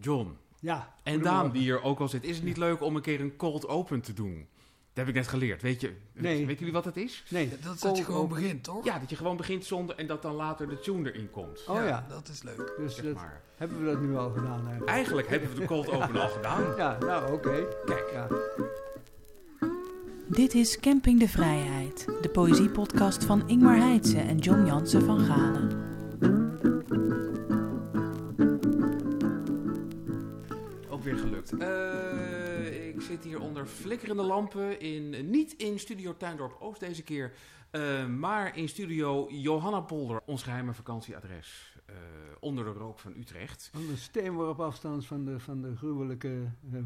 John Ja. en Daan, die hier ook al zit. Is het niet leuk om een keer een cold open te doen? Dat heb ik net geleerd. Weet je, Nee. weten jullie wat het is? Nee, Dat dat je gewoon begint, toch? Ja, dat je gewoon begint zonder en dat dan later de tune erin komt. Oh ja, Dat is leuk. dus Zeg dat, maar. hebben we dat nu al gedaan eigenlijk. Eigenlijk hebben we de cold open al gedaan. Ja, nou oké. Kijk. Ja. Dit is Camping de Vrijheid, de poëziepodcast van Ingmar Heitse en John Jansen van Galen. Eh, ik zit hier onder flikkerende lampen. In, niet in Studio Tuindorp Oost deze keer. eh, maar in Studio Johanna Polder. Ons geheime vakantieadres. eh, onder de rook van Utrecht. De steenworp afstand van de, van de gruwelijke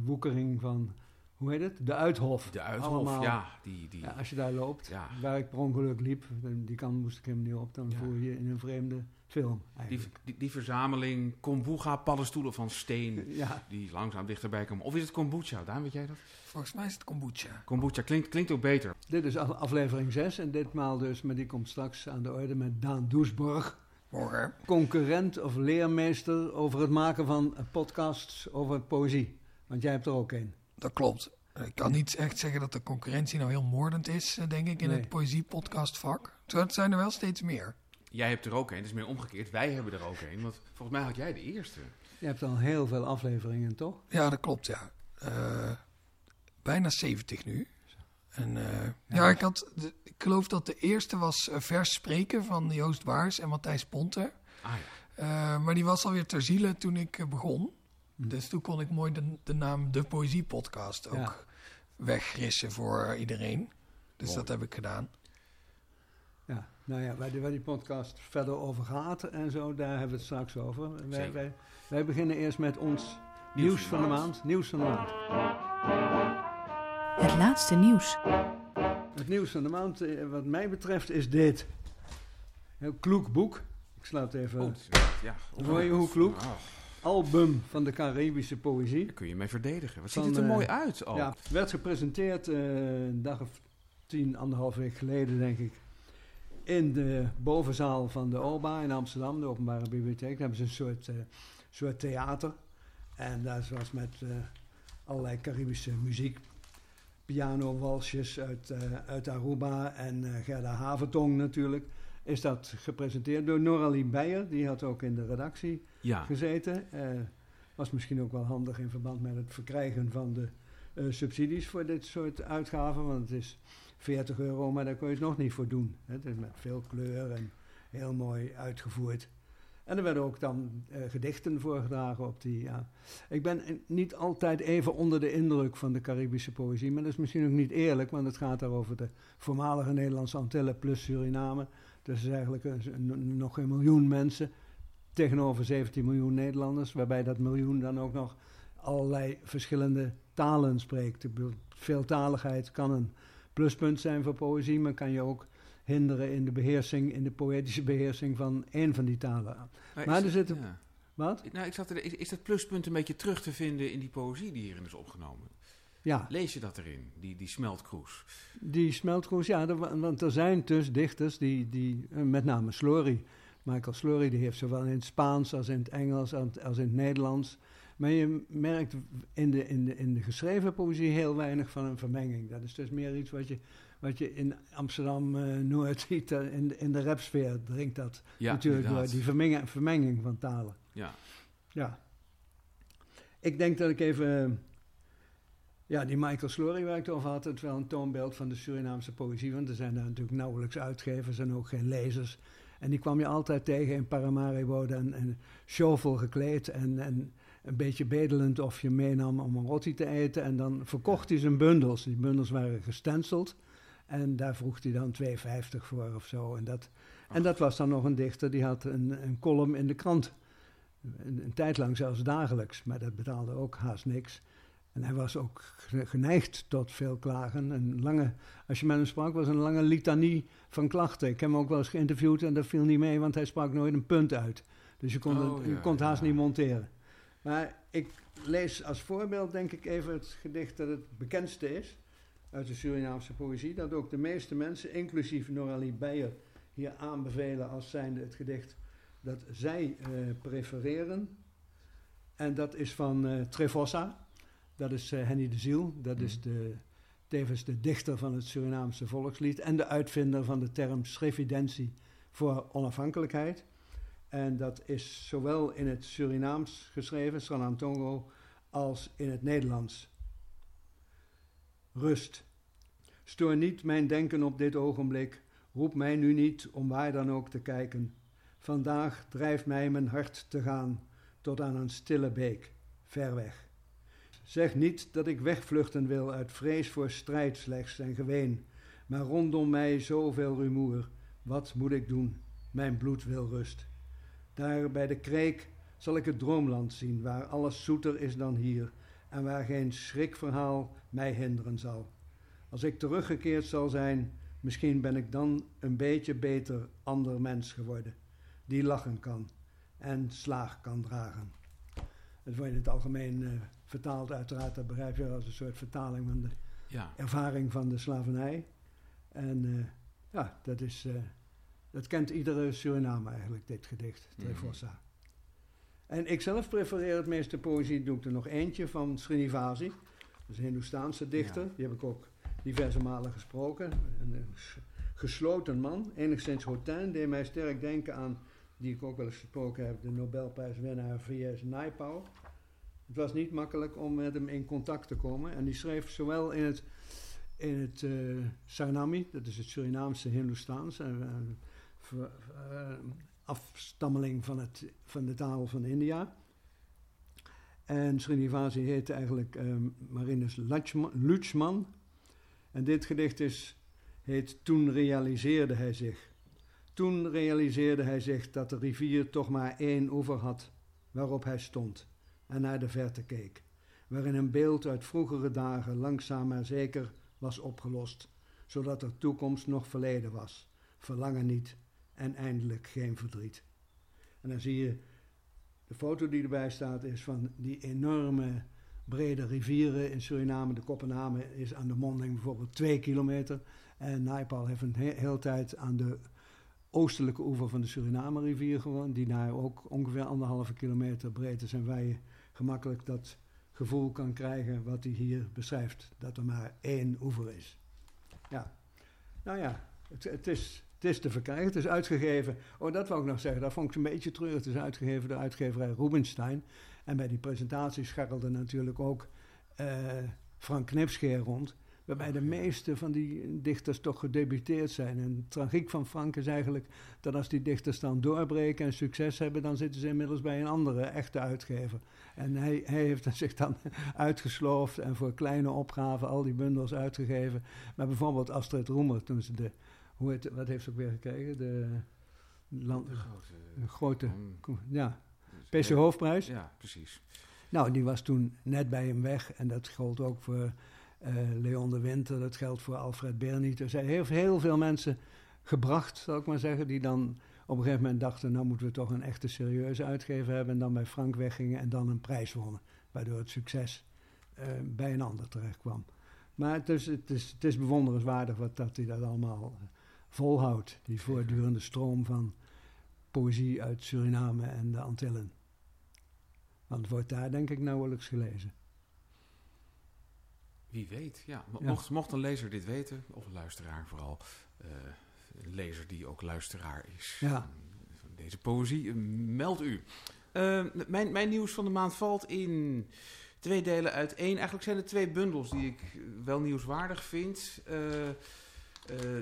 woekering van, hoe heet het? De Uithof. De Uithof, Allemaal. ja. Die, die, Ja, als je daar loopt, ja. waar ik per ongeluk liep, die kant moest ik helemaal niet op, dan Ja. voel je je in een vreemde film Die, die, die verzameling kombucha paddenstoelen van steen. Ja, Die langzaam dichterbij komen. Of is het kombucha? Daan, weet jij dat? Volgens mij is het kombucha. Kombucha klinkt, klinkt ook beter. dit is af- aflevering 6 en ditmaal dus, maar die komt straks aan de orde met Daan Doesborg. Morgen. Concurrent of leermeester over het maken van podcasts over poëzie. Want jij hebt er ook een. Dat klopt. Ik kan niet echt zeggen dat de concurrentie nou heel moordend is, eh, denk ik, in Nee. het poëzie-podcastvak. Het zijn er wel steeds meer. Jij hebt er ook een. Het is meer omgekeerd. Wij hebben er ook een. Want volgens mij had jij de eerste. Je hebt al heel veel afleveringen, toch? Ja, dat klopt, ja. Eh, bijna 70 nu. En eh, ja, ik, had de- ik geloof dat de eerste was eh, Vers Spreken van Joost Waars en Matthijs Ponter. Ah ja. Eh, maar die was alweer ter ziele toen ik begon. Hm. Dus toen kon ik mooi de, de naam De Poëzie Podcast ook Ja. wegrissen voor iedereen. Dus Mooi. dat heb ik gedaan. Nou ja, waar die, waar die podcast verder over gaat en zo, daar hebben we het straks over. Wij, wij, wij beginnen eerst met ons nieuws, van de maand. Nieuws van de maand. Het laatste nieuws. Het nieuws van de maand, eh, wat mij betreft, is dit. Heel kloek boek. Ik sla het even. Oh, ja. Hoor je hoe kloek? Ah, Album van de Caribische poëzie. daar kun je mee verdedigen. Wat ziet het er eh, mooi uit al. Ja, werd gepresenteerd eh, een dag of tien, anderhalf week geleden, denk ik. In de bovenzaal van de OBA in Amsterdam, de Openbare Bibliotheek. Daar hebben ze een soort, eh, soort theater. En daar was met eh, allerlei Caribische muziek. Piano, walsjes uit, eh, uit Aruba en Gerda Haventong natuurlijk. Is dat gepresenteerd door Noralie Beijer. Die had ook in de redactie Ja. gezeten. Was misschien ook wel handig in verband met het verkrijgen van de subsidies voor dit soort uitgaven. Want het is 40 euro, maar daar kun je het nog niet voor doen. Het is met veel kleur en heel mooi uitgevoerd. En er werden ook dan eh, gedichten voorgedragen op die. Ja. Ik ben niet altijd even onder de indruk van de Caribische poëzie, maar dat is misschien ook niet eerlijk, want het gaat daar over de voormalige Nederlandse Antillen plus Suriname. Dus eigenlijk nog een miljoen mensen tegenover 17 miljoen Nederlanders, waarbij dat miljoen dan ook nog allerlei verschillende talen spreekt. Veeltaligheid kan een pluspunt zijn voor poëzie, maar kan je ook hinderen in de beheersing, in de poëtische beheersing van één van die talen. Maar, er zitten- ja. Wat? Nou, ik zat er, is, is dat pluspunt een beetje terug te vinden in die poëzie die hierin is opgenomen? Ja, Lees je dat erin, die, die smeltkroes? die smeltkroes, ja, er wa- want er zijn dus dichters die, die eh, met name Slory, Michael Slory, die heeft zowel in het Spaans als in het Engels als in het Nederlands. Maar je merkt in de, in, de, in de geschreven poëzie heel weinig van een vermenging. Dat is dus meer iets wat je, wat je in Amsterdam-Noord ziet. eh, In de, in de rapsfeer dringt dat Ja, natuurlijk door, inderdaad. die vermenging, vermenging van talen. Ja. Ja. Ik denk dat ik even... eh, Ja, die Michael Slory waar ik het over had, het wel een toonbeeld van de Surinaamse poëzie. Want er zijn daar natuurlijk nauwelijks uitgevers en ook geen lezers. En die kwam je altijd tegen in Paramaribo en, en shovel gekleed en, en een beetje bedelend of je meenam om een roti te eten. En dan verkocht hij zijn bundels. Die bundels waren gestenceld. En daar vroeg hij dan 2,50 voor of zo. En dat, en dat was dan nog een dichter, die had een, een column in de krant. Een, een tijd lang zelfs dagelijks, maar dat betaalde ook haast niks. En hij was ook ge- geneigd tot veel klagen. Een lange, als je met hem sprak, was een lange litanie van klachten. Ik heb hem ook wel eens geïnterviewd en dat viel niet mee, want hij sprak nooit een punt uit. Dus je kon, Oh, het, je ja, kon het haast ja. niet monteren. Maar ik lees als voorbeeld, denk ik, even het gedicht dat het bekendste is uit de Surinaamse poëzie. Dat ook de meeste mensen, inclusief Noralie Beijer, hier aanbevelen als zijnde het gedicht dat zij eh, prefereren. En dat is van uh, Trevossa. Dat is uh, Henny de Ziel. Dat is de, tevens de dichter van het Surinaamse volkslied. En de uitvinder van de term schrifidentie voor onafhankelijkheid. En dat is zowel in het Surinaams geschreven, Sranantongo, als in het Nederlands. Rust. Stoor niet mijn denken op dit ogenblik. Roep mij nu niet om waar dan ook te kijken. Vandaag drijft mij mijn hart te gaan tot aan een stille beek, ver weg. Zeg niet dat ik wegvluchten wil uit vrees voor strijd slechts en geween, maar rondom mij zoveel rumoer. Wat moet ik doen? Mijn bloed wil rust. Daar bij de kreek zal ik het droomland zien, waar alles zoeter is dan hier en waar geen schrikverhaal mij hinderen zal. Als ik teruggekeerd zal zijn, misschien ben ik dan een beetje beter ander mens geworden, die lachen kan en slaag kan dragen. Het wordt in het algemeen uh, vertaald, uiteraard, dat begrijp je als een soort vertaling van de ja. ervaring van de slavernij. En uh, ja, dat is. Uh, dat kent iedere Suriname eigenlijk, dit gedicht, Trefossa. Mm En ik zelf prefereer het meeste poëzie, doe ik er nog eentje van Srinivasi. Dat is een Hindoestaanse dichter, die heb ik ook diverse malen gesproken. Een, gesloten man, enigszins hotain, deed mij sterk denken aan, die ik ook wel eens gesproken heb, de Nobelprijswinnaar V.S. Naipaul. Het was niet makkelijk om met hem in contact te komen. En die schreef zowel in het, in het uh, Sarnami, dat is het Surinaamse Hindoestaans, uh, afstammeling van, het, van de taal van India. En Srinivasi heette eigenlijk Marinus Luchman. En dit gedicht is, heet Toen realiseerde hij zich. Toen realiseerde hij zich dat de rivier toch maar één oever had waarop hij stond en naar de verte keek, waarin een beeld uit vroegere dagen langzaam maar zeker was opgelost, zodat er toekomst nog verleden was, verlangen niet en eindelijk geen verdriet. En dan zie je, de foto die erbij staat is van die enorme brede rivieren in Suriname. De Kopenhamen is aan de monding bijvoorbeeld twee kilometer. En Naipaul heeft een hele tijd aan de oostelijke oever van de Suriname-rivier gewoond. Die daar ook ongeveer anderhalve kilometer breed is. En waar je gemakkelijk dat gevoel kan krijgen wat hij hier beschrijft. Dat er maar één oever is. Ja, nou ja, het, het is het is te verkrijgen, het is uitgegeven. Oh, dat wou ik nog zeggen, dat vond ik een beetje treurig. Het is uitgegeven door uitgeverij Rubenstein. En bij die presentatie scharrelde natuurlijk ook uh, Frank Knipscheer rond. Waarbij de meeste van die dichters toch gedebuteerd zijn. En de tragiek van Frank is eigenlijk dat als die dichters dan doorbreken en succes hebben, dan zitten ze inmiddels bij een andere echte uitgever. En hij, hij heeft zich dan uitgesloofd en voor kleine opgaven al die bundels uitgegeven. Maar bijvoorbeeld Astrid Roemer, toen ze de hoe wat heeft ze ook weer gekregen? De, land, de grote, de grote ja, PC Hoofdprijs. Ja, precies. Nou, die was toen net bij hem weg. En dat geldt ook voor uh, Leon de Winter, dat geldt voor Alfred Berniet. Er zijn heel, heel veel mensen gebracht, zal ik maar zeggen, die dan op een gegeven moment dachten... nou moeten we toch een echte serieuze uitgever hebben... en dan bij Frank weggingen en dan een prijs wonnen. Waardoor het succes uh, bij een ander terecht kwam. Maar het is, het is, het is bewonderenswaardig wat dat hij dat allemaal volhoudt. Die voortdurende stroom van poëzie uit Suriname en de Antillen. Want het wordt daar denk ik nauwelijks gelezen. Wie weet, ja. Mocht, mocht een lezer dit weten, of een luisteraar vooral, uh, een lezer die ook luisteraar is ja. van deze poëzie, uh, meld u. Uh, mijn, mijn nieuws van de maand valt in twee delen uit één. Eigenlijk zijn er twee bundels die ik wel nieuwswaardig vind. Uh,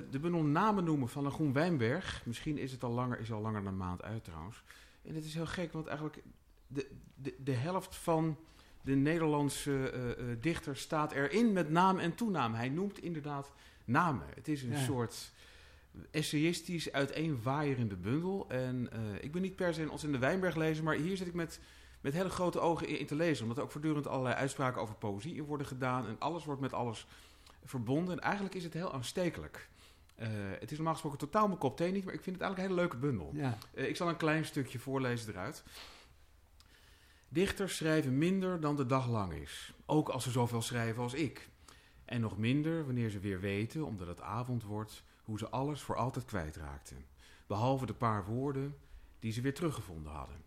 de bundel namen noemen van Groen Wijnberg. Misschien is het al langer, is al langer dan een maand uit trouwens. En het is heel gek, want eigenlijk de, de, de helft van de Nederlandse uh, uh, dichter staat erin met naam en toenaam. Hij noemt inderdaad namen. Het is een ja. soort essayistisch uiteenwaaierende bundel. En ik ben niet per se een ontzettende Wijnberg lezer, maar hier zit ik met, met hele grote ogen in, in te lezen. Omdat er ook voortdurend allerlei uitspraken over poëzie in worden gedaan. En alles wordt met alles verbonden. En eigenlijk is het heel aanstekelijk. Uh, het is normaal gesproken totaal mijn kop thee niet, maar ik vind het eigenlijk een hele leuke bundel. Ja. Uh, ik zal een klein stukje voorlezen eruit. Dichters schrijven minder dan de dag lang is, ook als ze zoveel schrijven als ik. En nog minder wanneer ze weer weten, omdat het avond wordt, hoe ze alles voor altijd kwijtraakten. Behalve de paar woorden die ze weer teruggevonden hadden.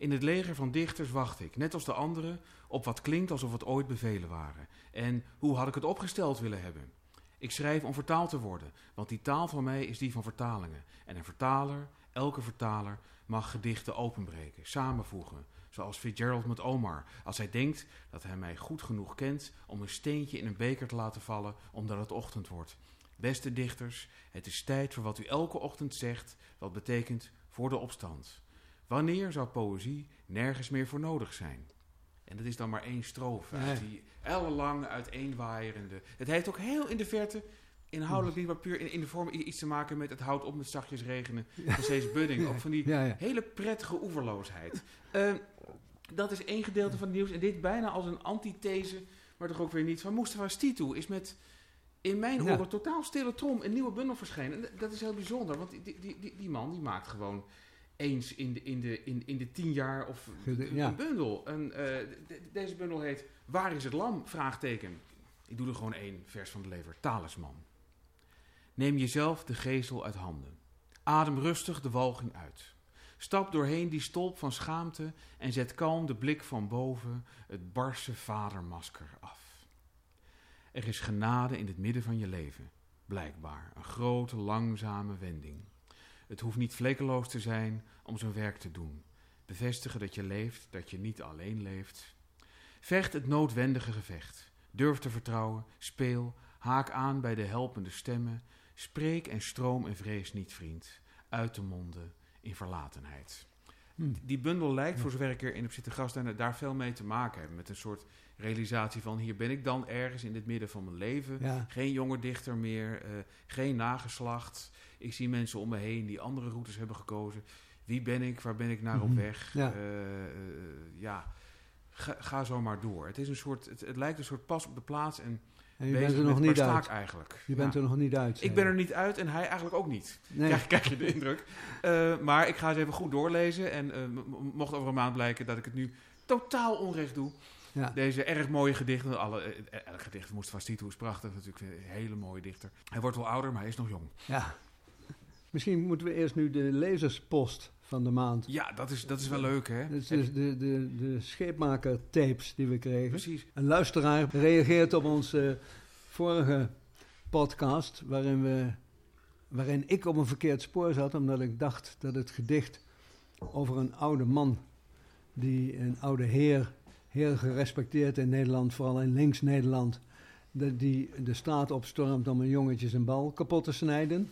In het leger van dichters wacht ik, net als de anderen, op wat klinkt alsof het ooit bevelen waren. En hoe had ik het opgesteld willen hebben? Ik schrijf om vertaald te worden, want die taal van mij is die van vertalingen. En een vertaler, elke vertaler, mag gedichten openbreken, samenvoegen. Zoals Fitzgerald met Omar, als hij denkt dat hij mij goed genoeg kent om een steentje in een beker te laten vallen omdat het ochtend wordt. Beste dichters, het is tijd voor wat u elke ochtend zegt, wat betekent voor de opstand. Wanneer zou poëzie nergens meer voor nodig zijn? En dat is dan maar één strofe uit die ellenlang uiteenwaaierende. Het heeft ook heel in de verte, inhoudelijk niet maar puur in, in de vorm iets te maken met het houdt op met zachtjes regenen. Van steeds Budding. Ook van die Ja, ja. hele prettige oeverloosheid. Eh, dat is één gedeelte van het nieuws. En dit bijna als een antithese, maar toch ook weer niet. Van Mustafa Stitu is met in mijn oren totaal stille trom een nieuwe bundel verschenen. En dat is heel bijzonder, want die, die, die, die man die maakt gewoon eens in de, in de, in, in de tien jaar of een bundel. En, eh, de- deze bundel heet Waar is het lam? Vraagteken. Ik doe er gewoon één vers van de lever. Talisman. Neem jezelf de gezel uit handen. Adem rustig de walging uit. Stap doorheen die stolp van schaamte en zet kalm de blik van boven het barse vadermasker af. Er is genade in het midden van je leven, blijkbaar, een grote, langzame wending. Het hoeft niet vlekkeloos te zijn om zijn werk te doen. Bevestigen dat je leeft, dat je niet alleen leeft. Vecht het noodwendige gevecht. Durf te vertrouwen, speel, haak aan bij de helpende stemmen. Spreek en stroom en vrees niet, vriend. Uit de monden in verlatenheid. Hm. Die bundel lijkt, voor zover ik erin heb zitten gasten, daar veel mee te maken hebben. Met een soort realisatie van, hier ben ik dan ergens in het midden van mijn leven. Ja. Geen jonge dichter meer, eh, geen nageslacht. Ik zie mensen om me heen die andere routes hebben gekozen. Wie ben ik? Waar ben ik naar op Mhm. weg? Ja. Eh, eh, ja, ga, ga zo maar door. Het, is een soort, het, het lijkt een soort pas op de plaats en En je bent er nog niet uit. eigenlijk. Je bent er nog niet uit. Ik ben er niet uit en hij eigenlijk ook niet. Nee. Krijg, krijg je de indruk. Eh, maar ik ga eens even goed doorlezen. En mocht over een maand blijken dat ik het nu totaal onrecht doe. Ja. Deze erg mooie gedichten. Alle, elk gedicht moest van Stitu is prachtig. Natuurlijk een hele mooie dichter. Hij wordt wel ouder, maar hij is nog jong. Ja. Misschien moeten we eerst nu de lezerspost van de maand. Ja, dat is, dat is wel leuk, hè? Dat is dus de, de, de scheepmaker-tapes die we kregen. Precies. Een luisteraar reageert op onze vorige podcast, waarin, we, waarin ik op een verkeerd spoor zat, omdat ik dacht dat het gedicht over een oude man, die een oude heer, heel gerespecteerd in Nederland, vooral in links-Nederland, dat die de straat opstormt om een jongetje zijn bal kapot te snijden.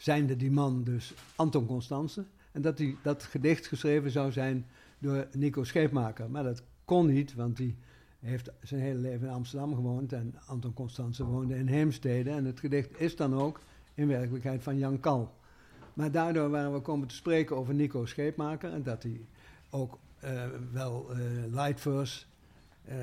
Zijnde die man dus Anton Constance. En dat die, dat gedicht geschreven zou zijn door Nico Scheepmaker. Maar dat kon niet, want die heeft zijn hele leven in Amsterdam gewoond en Anton Constance woonde in Heemstede. En het gedicht is dan ook in werkelijkheid van Jan Kal. Maar daardoor waren we komen te spreken over Nico Scheepmaker en dat hij ook eh, wel eh light verse, eh,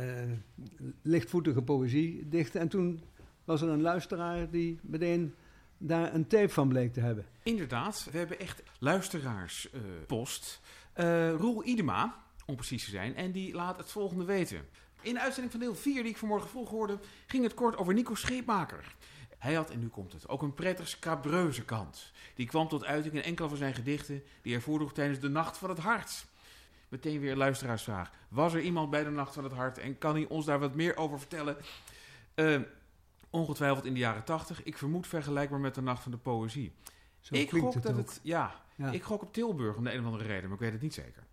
lichtvoetige poëzie dichtte. En toen was er een luisteraar die meteen daar een tape van bleek te hebben. Inderdaad, we hebben echt luisteraarspost. Eh Roel Idema, om precies te zijn, en die laat het volgende weten. In de uitzending van deel 4, die ik vanmorgen vroeg hoorde, ging het kort over Nico Scheepmaker. Hij had, en nu komt het, ook een prettig scabreuze kant. Die kwam tot uiting in enkele van zijn gedichten die hij voordroeg tijdens de Nacht van het Hart. Meteen weer luisteraarsvraag. Was er iemand bij de Nacht van het Hart en kan hij ons daar wat meer over vertellen? Eh, ongetwijfeld in de jaren 80. Ik vermoed vergelijkbaar met de Nacht van de Poëzie. Zo ik gok het dat ook. het. Ja, Ja. ik gok op Tilburg om de een of andere reden, maar ik weet het niet zeker.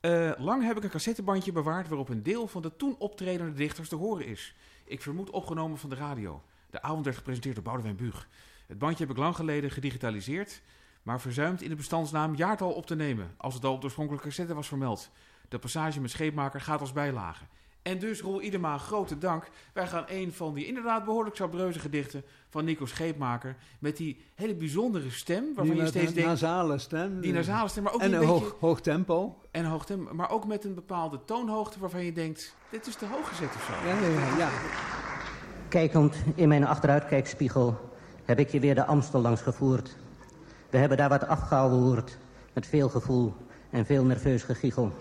Eh, lang heb ik een cassettebandje bewaard waarop een deel van de toen optredende dichters te horen is. Ik vermoed opgenomen van de radio. De avond werd gepresenteerd door Boudewijn Buug. Het bandje heb ik lang geleden gedigitaliseerd, maar verzuimd in de bestandsnaam jaartal op te nemen, als het al op de oorspronkelijke cassette was vermeld. De passage met scheepmaker gaat als bijlage. En dus, Roel Idema, grote dank. Wij gaan een van die inderdaad behoorlijk sabreuze gedichten van Nico Scheepmaker... met die hele bijzondere stem, waarvan Die je steeds een denkt... nasale stem. Die nasale stem, maar ook en een een hoog, beetje... hoog tempo. En hoog tempo, maar ook met een bepaalde toonhoogte waarvan je denkt... dit is te hoog gezet of zo. Ja, ja, ja. Kijkend in mijn achteruitkijkspiegel heb ik je weer de Amstel langs gevoerd. We hebben daar wat afgehoord met veel gevoel en veel nerveus gegiegel.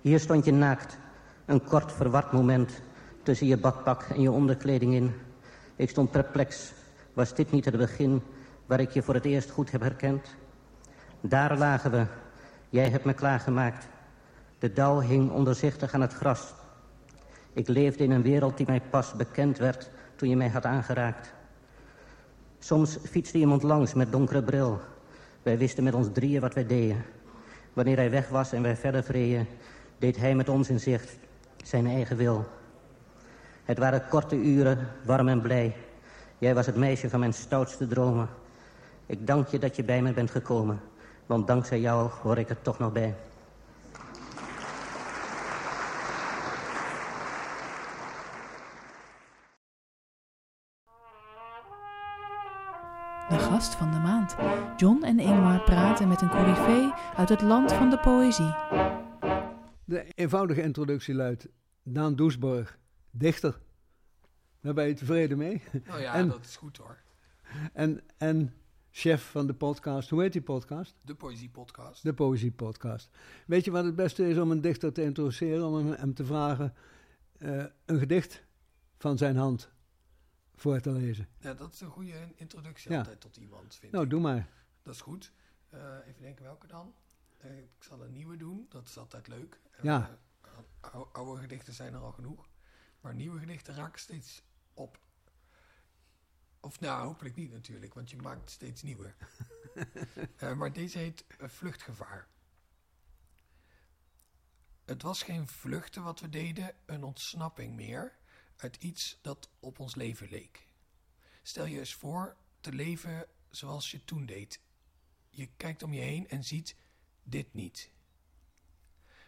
Hier stond je naakt, een kort verward moment tussen je badpak en je onderkleding in. Ik stond perplex. Was dit niet het begin waar ik je voor het eerst goed heb herkend? Daar lagen we. Jij hebt me klaargemaakt. De dauw hing ondoorzichtig aan het gras. Ik leefde in een wereld die mij pas bekend werd toen je mij had aangeraakt. Soms fietste iemand langs met donkere bril. Wij wisten met ons drieën wat wij deden. Wanneer hij weg was en wij verder vreden, deed hij met ons in zicht zijn eigen wil. Het waren korte uren, warm en blij. Jij was het meisje van mijn stoutste dromen. Ik dank je dat je bij me bent gekomen, want dankzij jou hoor ik er toch nog bij. De gast van de maand. John en Ingmar praten met een coryfee uit het land van de poëzie. De eenvoudige introductie luidt Daan Doesborg, dichter. Daar ben je tevreden mee? Nou ja, En- dat is goed hoor. En, en chef van de podcast, hoe heet die podcast? De Poëzie-podcast. De Poëzie Podcast. Weet je wat het beste is om een dichter te introduceren? Om hem, hem te vragen eh, een gedicht van zijn hand voor te lezen. Ja, dat is een goede introductie Ja. altijd tot iemand, vind Nou, ik. doe maar. Dat is goed. Eh, even denken welke dan. Eh, ik zal een nieuwe doen, dat is altijd leuk. Eh, Ja. ou- oude gedichten zijn er al genoeg. Maar nieuwe gedichten raken steeds op. Of nou, hopelijk niet natuurlijk, want je maakt steeds nieuwe. Eh, maar deze heet eh, Vluchtgevaar. Het was geen vluchten wat we deden, een ontsnapping meer uit iets dat op ons leven leek. Stel je eens voor te leven zoals je toen deed. Je kijkt om je heen en ziet dit niet.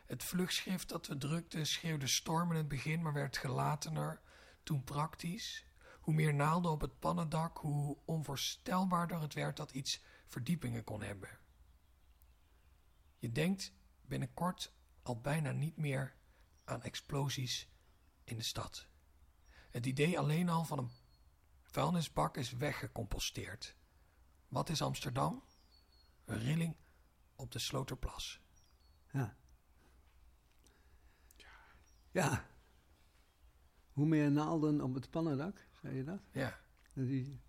Het vluchtschrift dat we drukten schreeuwde storm in het begin, maar werd gelatener, toen praktisch. Hoe meer naalden op het pannendak, hoe onvoorstelbaarder het werd dat iets verdiepingen kon hebben. Je denkt binnenkort al bijna niet meer aan explosies in de stad. Het idee alleen al van een vuilnisbak is weggecomposteerd. Wat is Amsterdam? Een rilling op de Sloterplas. Ja. Ja. Hoe meer naalden op het pannendak, zei je dat? Ja. Die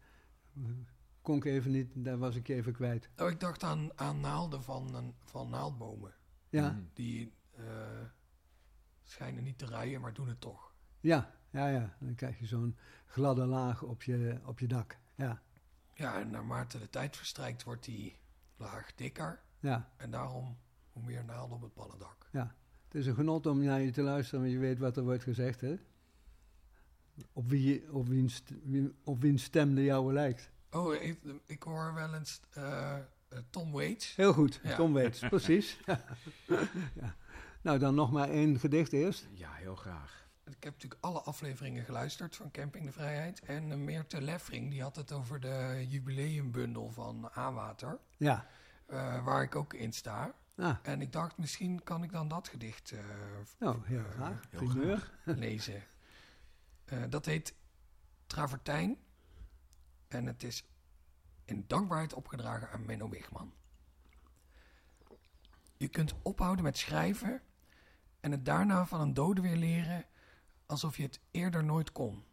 kon ik even niet, daar was ik je even kwijt. Oh, ik dacht aan, aan naalden van, een, van naaldbomen. Ja, Mhm. Die eh, schijnen niet te rijden, maar doen het toch. ja, ja, ja. Dan krijg je zo'n gladde laag op je, op je dak. Ja, Ja, en naarmate de tijd verstrijkt wordt die laag dikker. Ja, En daarom hoe meer naalden op het pannendak. ja. Het is een genot om naar je te luisteren, want je weet wat er wordt gezegd, hè? Op, wie, je- op, wiens, op wiens stem de jouwe lijkt. Oh, ik, ik hoor wel eens eh, eh, Tom Waits. Heel goed, Ja. Tom weet, precies. ja. Nou, dan nog maar één gedicht eerst. Ja, heel graag. Ik heb natuurlijk alle afleveringen geluisterd van Camping de Vrijheid. En uh, Meerte Leffring, die had het over de jubileumbundel van A-Water. Ja, eh, waar ik ook in sta. ah, En ik dacht, misschien kan ik dan dat gedicht eh, nou, heel graag. heel Primeur. lezen. Eh, dat heet Travertijn. En het is in dankbaarheid opgedragen aan Menno Wigman. Je kunt ophouden met schrijven en het daarna van een dode weer leren alsof je het eerder nooit kon.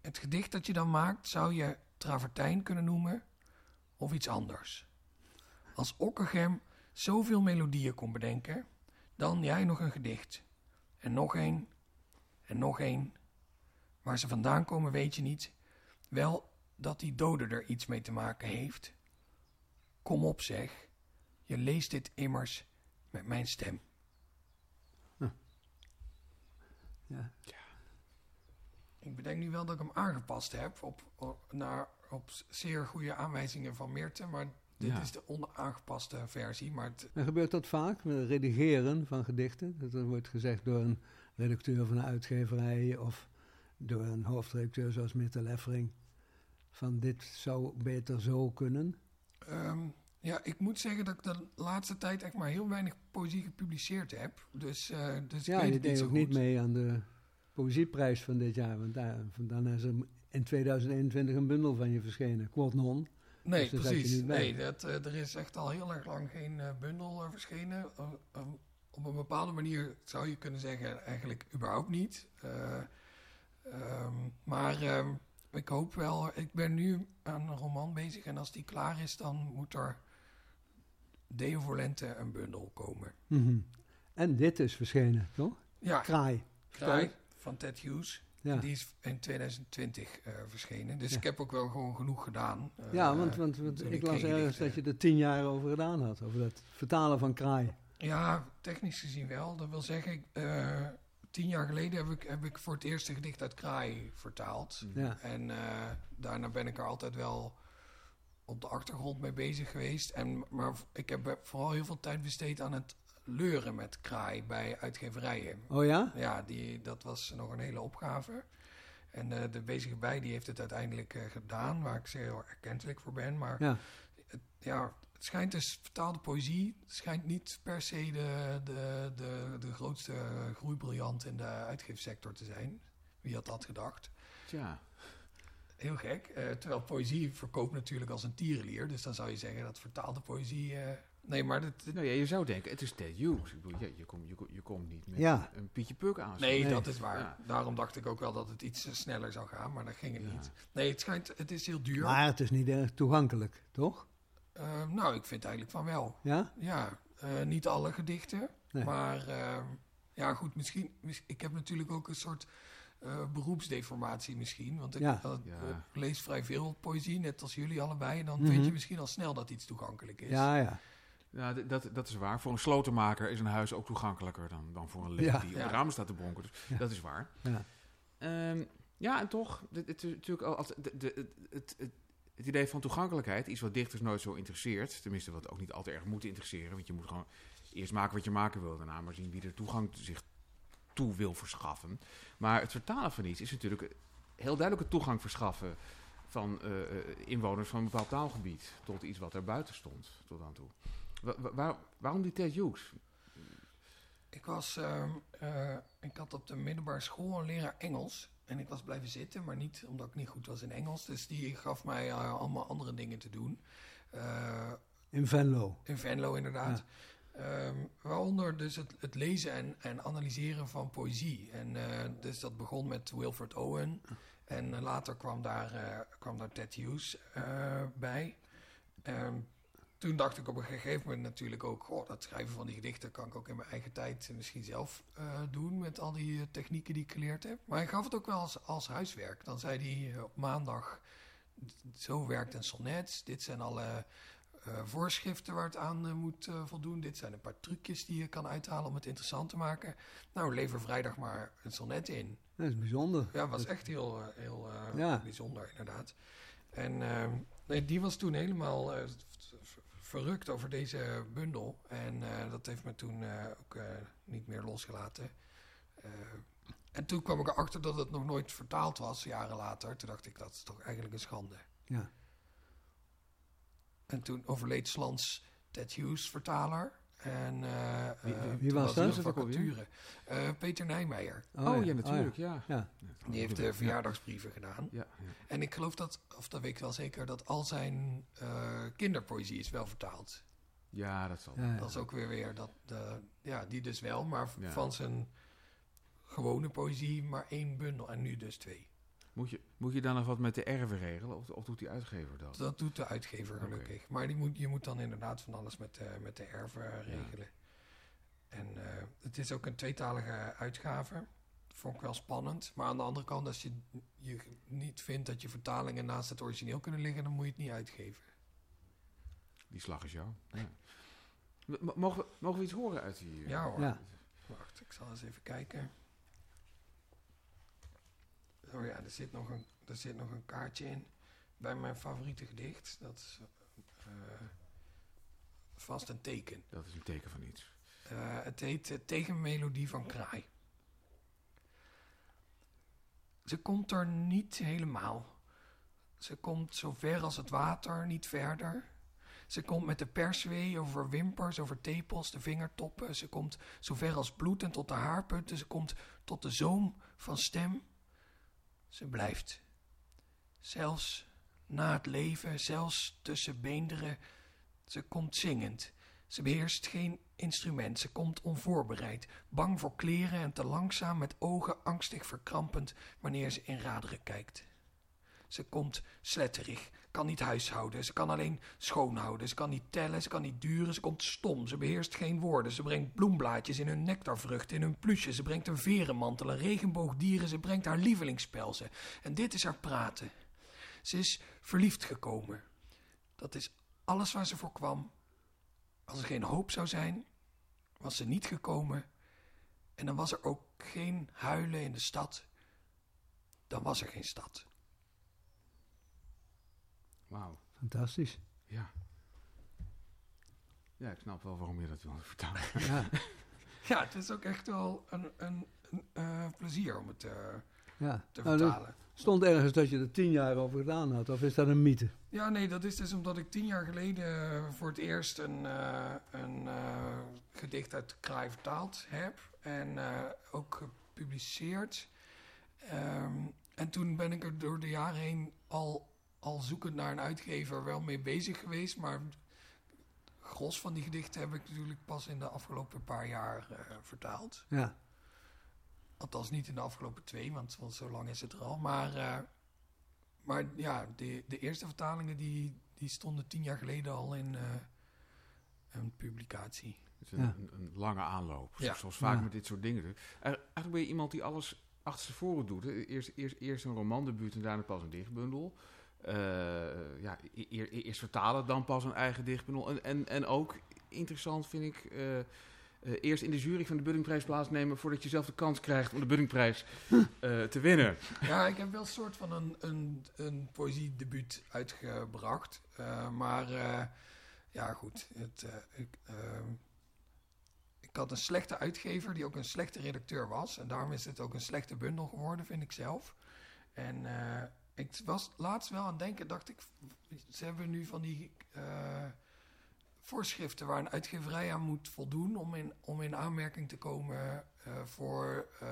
Het gedicht dat je dan maakt zou je travertijn kunnen noemen of iets anders. Als Ockeghem zoveel melodieën kon bedenken, dan jij nog een gedicht. En nog één, en nog één. Waar ze vandaan komen weet je niet. Wel dat die dode er iets mee te maken heeft. Kom op zeg, je leest dit immers met mijn stem. Ja. Ik bedenk nu wel dat ik hem aangepast heb op, op, naar, op zeer goede aanwijzingen van Meerte. Maar dit Ja. is de onaangepaste versie. Maar het, En gebeurt dat vaak, met het redigeren van gedichten? Dat er wordt gezegd door een redacteur van een uitgeverij of door een hoofdredacteur zoals Mitte Leffering. Van dit zou beter zo kunnen. ehm, ja, ik moet zeggen dat ik de laatste tijd echt maar heel weinig poëzie gepubliceerd heb. Dus, eh dus ik ja, weet je deed ook goed. niet mee aan de poëzieprijs van dit jaar. Want daar, van- dan is er in 2021 een bundel van je verschenen. Quote non. Nee, Dus precies. Nee, dat, eh, er is echt al heel erg lang geen eh, bundel eh, verschenen. Op een bepaalde manier zou je kunnen zeggen, eigenlijk überhaupt niet. Eh, ehm, maar ehm, ik hoop wel, ik ben nu aan een roman bezig en als die klaar is, dan moet er Deo voor Lente een bundel komen. Mhm. En dit is verschenen, toch? Ja, Kraai. Kraai van Ted Hughes. Ja, Die is in 2020 eh, verschenen. Dus Ja. ik heb ook wel gewoon genoeg gedaan. eh, ja want, want, ik ik las ergens dat je er tien jaar over gedaan had. Over dat vertalen van Kraai. Ja, technisch gezien wel. Dat wil zeggen, ik, eh, tien jaar geleden heb ik, heb ik voor het eerste gedicht uit Kraai vertaald. Ja. En eh, daarna ben ik er altijd wel op de achtergrond mee bezig geweest. En, maar ik heb vooral heel veel tijd besteed aan het leuren met Kraai bij uitgeverijen. Oh ja? Ja, die, dat was nog een hele opgave. En eh, de bezige bij die heeft het uiteindelijk eh, gedaan, waar ik zeer erkentelijk voor ben. Maar Ja. het, ja, het schijnt dus vertaalde poëzie. Het schijnt niet per se de, de, de, de grootste groeibriljant in de uitgeefsector te zijn. Wie had dat gedacht? Tja. Heel gek. Eh, terwijl poëzie verkoopt natuurlijk als een tierenlier. Dus dan zou je zeggen dat vertaalde poëzie... nee, maar dat, Nou ja, je zou denken, het is Ted Hughes. Ik bedoel, je, je, komt je, komt- je komt niet met Ja. een Pietje Puk aan. Nee, Nee. dat is waar. Ja. Daarom dacht ik ook wel dat het iets eh, sneller zou gaan, maar dat ging het Ja. niet. Nee, het schijnt, het is heel duur. Maar het is niet erg toegankelijk, toch? Eh, nou, ik vind eigenlijk van wel. Ja? Ja, eh, niet alle gedichten, Nee. maar eh, ja, goed, misschien, mis- Ik heb natuurlijk ook een soort eh, beroepsdeformatie misschien, want ik Ja. Ja. ik lees vrij veel poëzie, net als jullie allebei. En dan Mhm. vind je misschien al snel dat iets toegankelijk is. Ja, ja. Ja, dat, dat is waar. Voor een slotenmaker is een huis ook toegankelijker dan, dan voor een Ja. die op Ja. het raam staat te bonken. Dus Ja. dat is waar. Ja. Ehm, ja, en toch, het, het, is natuurlijk al- als- de, de, het, het, het, het idee van toegankelijkheid, iets wat dichters nooit zo interesseert, tenminste wat ook niet altijd erg moet interesseren, want je moet gewoon eerst maken wat je maken wil, daarna maar zien wie er toegang zich toe wil verschaffen. Maar het vertalen van iets is natuurlijk heel duidelijk een toegang verschaffen van eh, eh, inwoners van een bepaald taalgebied tot iets wat er buiten stond tot dan toe. Wa- wa- waar- waarom die Ted Hughes? Ik was, ehm, eh, ik had op de middelbare school een leraar Engels. En ik was blijven zitten, maar niet omdat ik niet goed was in Engels. Dus die gaf mij eh, allemaal andere dingen te doen. Eh, In Venlo. in Venlo inderdaad. Ehm, waaronder dus het, het lezen en, en analyseren van poëzie. En eh, dus dat begon met Wilfred Owen. En later kwam daar, eh, kwam daar Ted Hughes eh, bij. Ehm, toen dacht ik op een gegeven moment natuurlijk ook... Goh, dat schrijven van die gedichten kan ik ook in mijn eigen tijd misschien zelf eh, doen... met al die eh, technieken die ik geleerd heb. Maar hij gaf het ook wel als, als huiswerk. Dan zei hij eh, op maandag... Zo werkt een sonnet. Dit zijn alle voorschriften waar het aan moet voldoen. Dit zijn een paar trucjes die je kan uithalen om het interessant te maken. Nou, lever vrijdag maar een sonnet in. Dat is bijzonder. Ja, was echt heel, heel Ja. bijzonder inderdaad. En ehm, nee, die was toen helemaal verrukt over deze bundel. En eh, dat heeft me toen eh, ook eh, niet meer losgelaten. En toen kwam ik erachter dat het nog nooit vertaald was, jaren later. Toen dacht ik, dat is toch eigenlijk een schande. Ja. En toen overleed Slans Ted Hughes, vertaler. En eh, Wie- eh, wie- wie toen was dat? vacature. Eh, Peter Nijmeijer. Oh, ja, natuurlijk, ja. Ja. Die heeft de verjaardagsbrieven gedaan. Ja, ja. En ik geloof dat, of dat weet ik wel zeker, dat al zijn eh, kinderpoëzie is wel vertaald. Ja, dat zal. Ja, ja. Dat is ook weer weer dat, de, ja, die dus wel, maar Ja. van zijn gewone poëzie maar één bundel en nu dus twee. Moet je, moet je dan nog wat met de erven regelen? Of, of doet die uitgever dat? Dat doet de uitgever gelukkig. Maar die moet, je moet dan inderdaad van alles met, de met de erven regelen. En eh, het is ook een tweetalige uitgave. Dat vond ik wel spannend. Maar aan de andere kant, als je, je niet vindt dat je vertalingen naast het origineel kunnen liggen, dan moet je het niet uitgeven. Die slag is jou. Ja. Mogen, we, mogen we iets horen uit die... eh, Ja hoor. Ja. Wacht, ik zal eens even kijken. Oh ja, er zit nog een, er zit nog een kaartje in. Bij mijn favoriete gedicht. Dat is eh, vast een teken. Dat is een teken van iets. Eh, het heet eh, Tegenmelodie van Kraai. Ze komt er niet helemaal. Ze komt zo ver als het water, niet verder. Ze komt met de perswee over wimpers, over tepels, de vingertoppen. Ze komt zo ver als bloed en tot de haarpunten. Ze komt tot de zoom van stem. Ze blijft. Zelfs na het leven, zelfs tussen beenderen. Ze komt zingend. Ze beheerst geen instrument. Ze komt onvoorbereid, bang voor kleren en te langzaam met ogen angstig verkrampend wanneer ze in raderen kijkt. Ze komt sletterig, kan niet huishouden, ze kan alleen schoonhouden, ze kan niet tellen, ze kan niet duren, ze komt stom, ze beheerst geen woorden, ze brengt bloemblaadjes in hun nectarvruchten, in hun plusje, ze brengt een verenmantel, een regenboogdieren, ze brengt haar lievelingsspelzen. En dit is haar praten. Ze is verliefd gekomen. Dat is alles waar ze voor kwam. Als er geen hoop zou zijn, was ze niet gekomen. En dan was er ook geen huilen in de stad. Dan was er geen stad. Wauw. Fantastisch. Ja. Ja, ik snap wel waarom je dat wilde vertalen. Ja, Ja, het is ook echt wel een, een, een eh, plezier om het eh, ja. te Nou, er vertalen. stond ergens dat je er tien jaar over gedaan had, of is dat een mythe? Ja, nee, dat is dus omdat ik tien jaar geleden voor het eerst een, eh, een eh, gedicht uit de Kraai vertaald heb. En eh, ook gepubliceerd. Ehm, en toen ben ik er door de jaren heen al, al zoekend naar een uitgever wel mee bezig geweest. Maar gros van die gedichten heb ik natuurlijk pas in de afgelopen paar jaar eh, vertaald. Ja, Althans niet in de afgelopen twee, want, want zo lang is het er al. Maar, eh, maar ja, de, de eerste vertalingen die, die stonden tien jaar geleden al in eh, een publicatie. Het is een, Ja. een, een lange aanloop. Ja. Zoals vaak Ja. met dit soort dingen. Er- Eigenlijk ben je iemand die alles achter voren doet. Hè. Eerst, eerst, eerst een romandebuut en daarna pas een dichtbundel. Eh, ja, e- eer- eerst vertalen, dan pas een eigen dichtbundel. En, en, en ook interessant vind ik... eh, eh, eerst in de jury van de Buddingprijs plaatsnemen... voordat je zelf de kans krijgt om de Buddingprijs eh, te winnen. Ja, ik heb wel een soort van een, een, een poëziedebuut uitgebracht. Eh, maar eh, ja, goed. Het, eh, ik, ehm, ik had een slechte uitgever die ook een slechte redacteur was. En daarom is het ook een slechte bundel geworden, vind ik zelf. En eh, ik was laatst wel aan het denken, dacht ik... Ze hebben nu van die eh, voorschriften waar een uitgeverij aan moet voldoen... om in, om in aanmerking te komen eh, voor eh,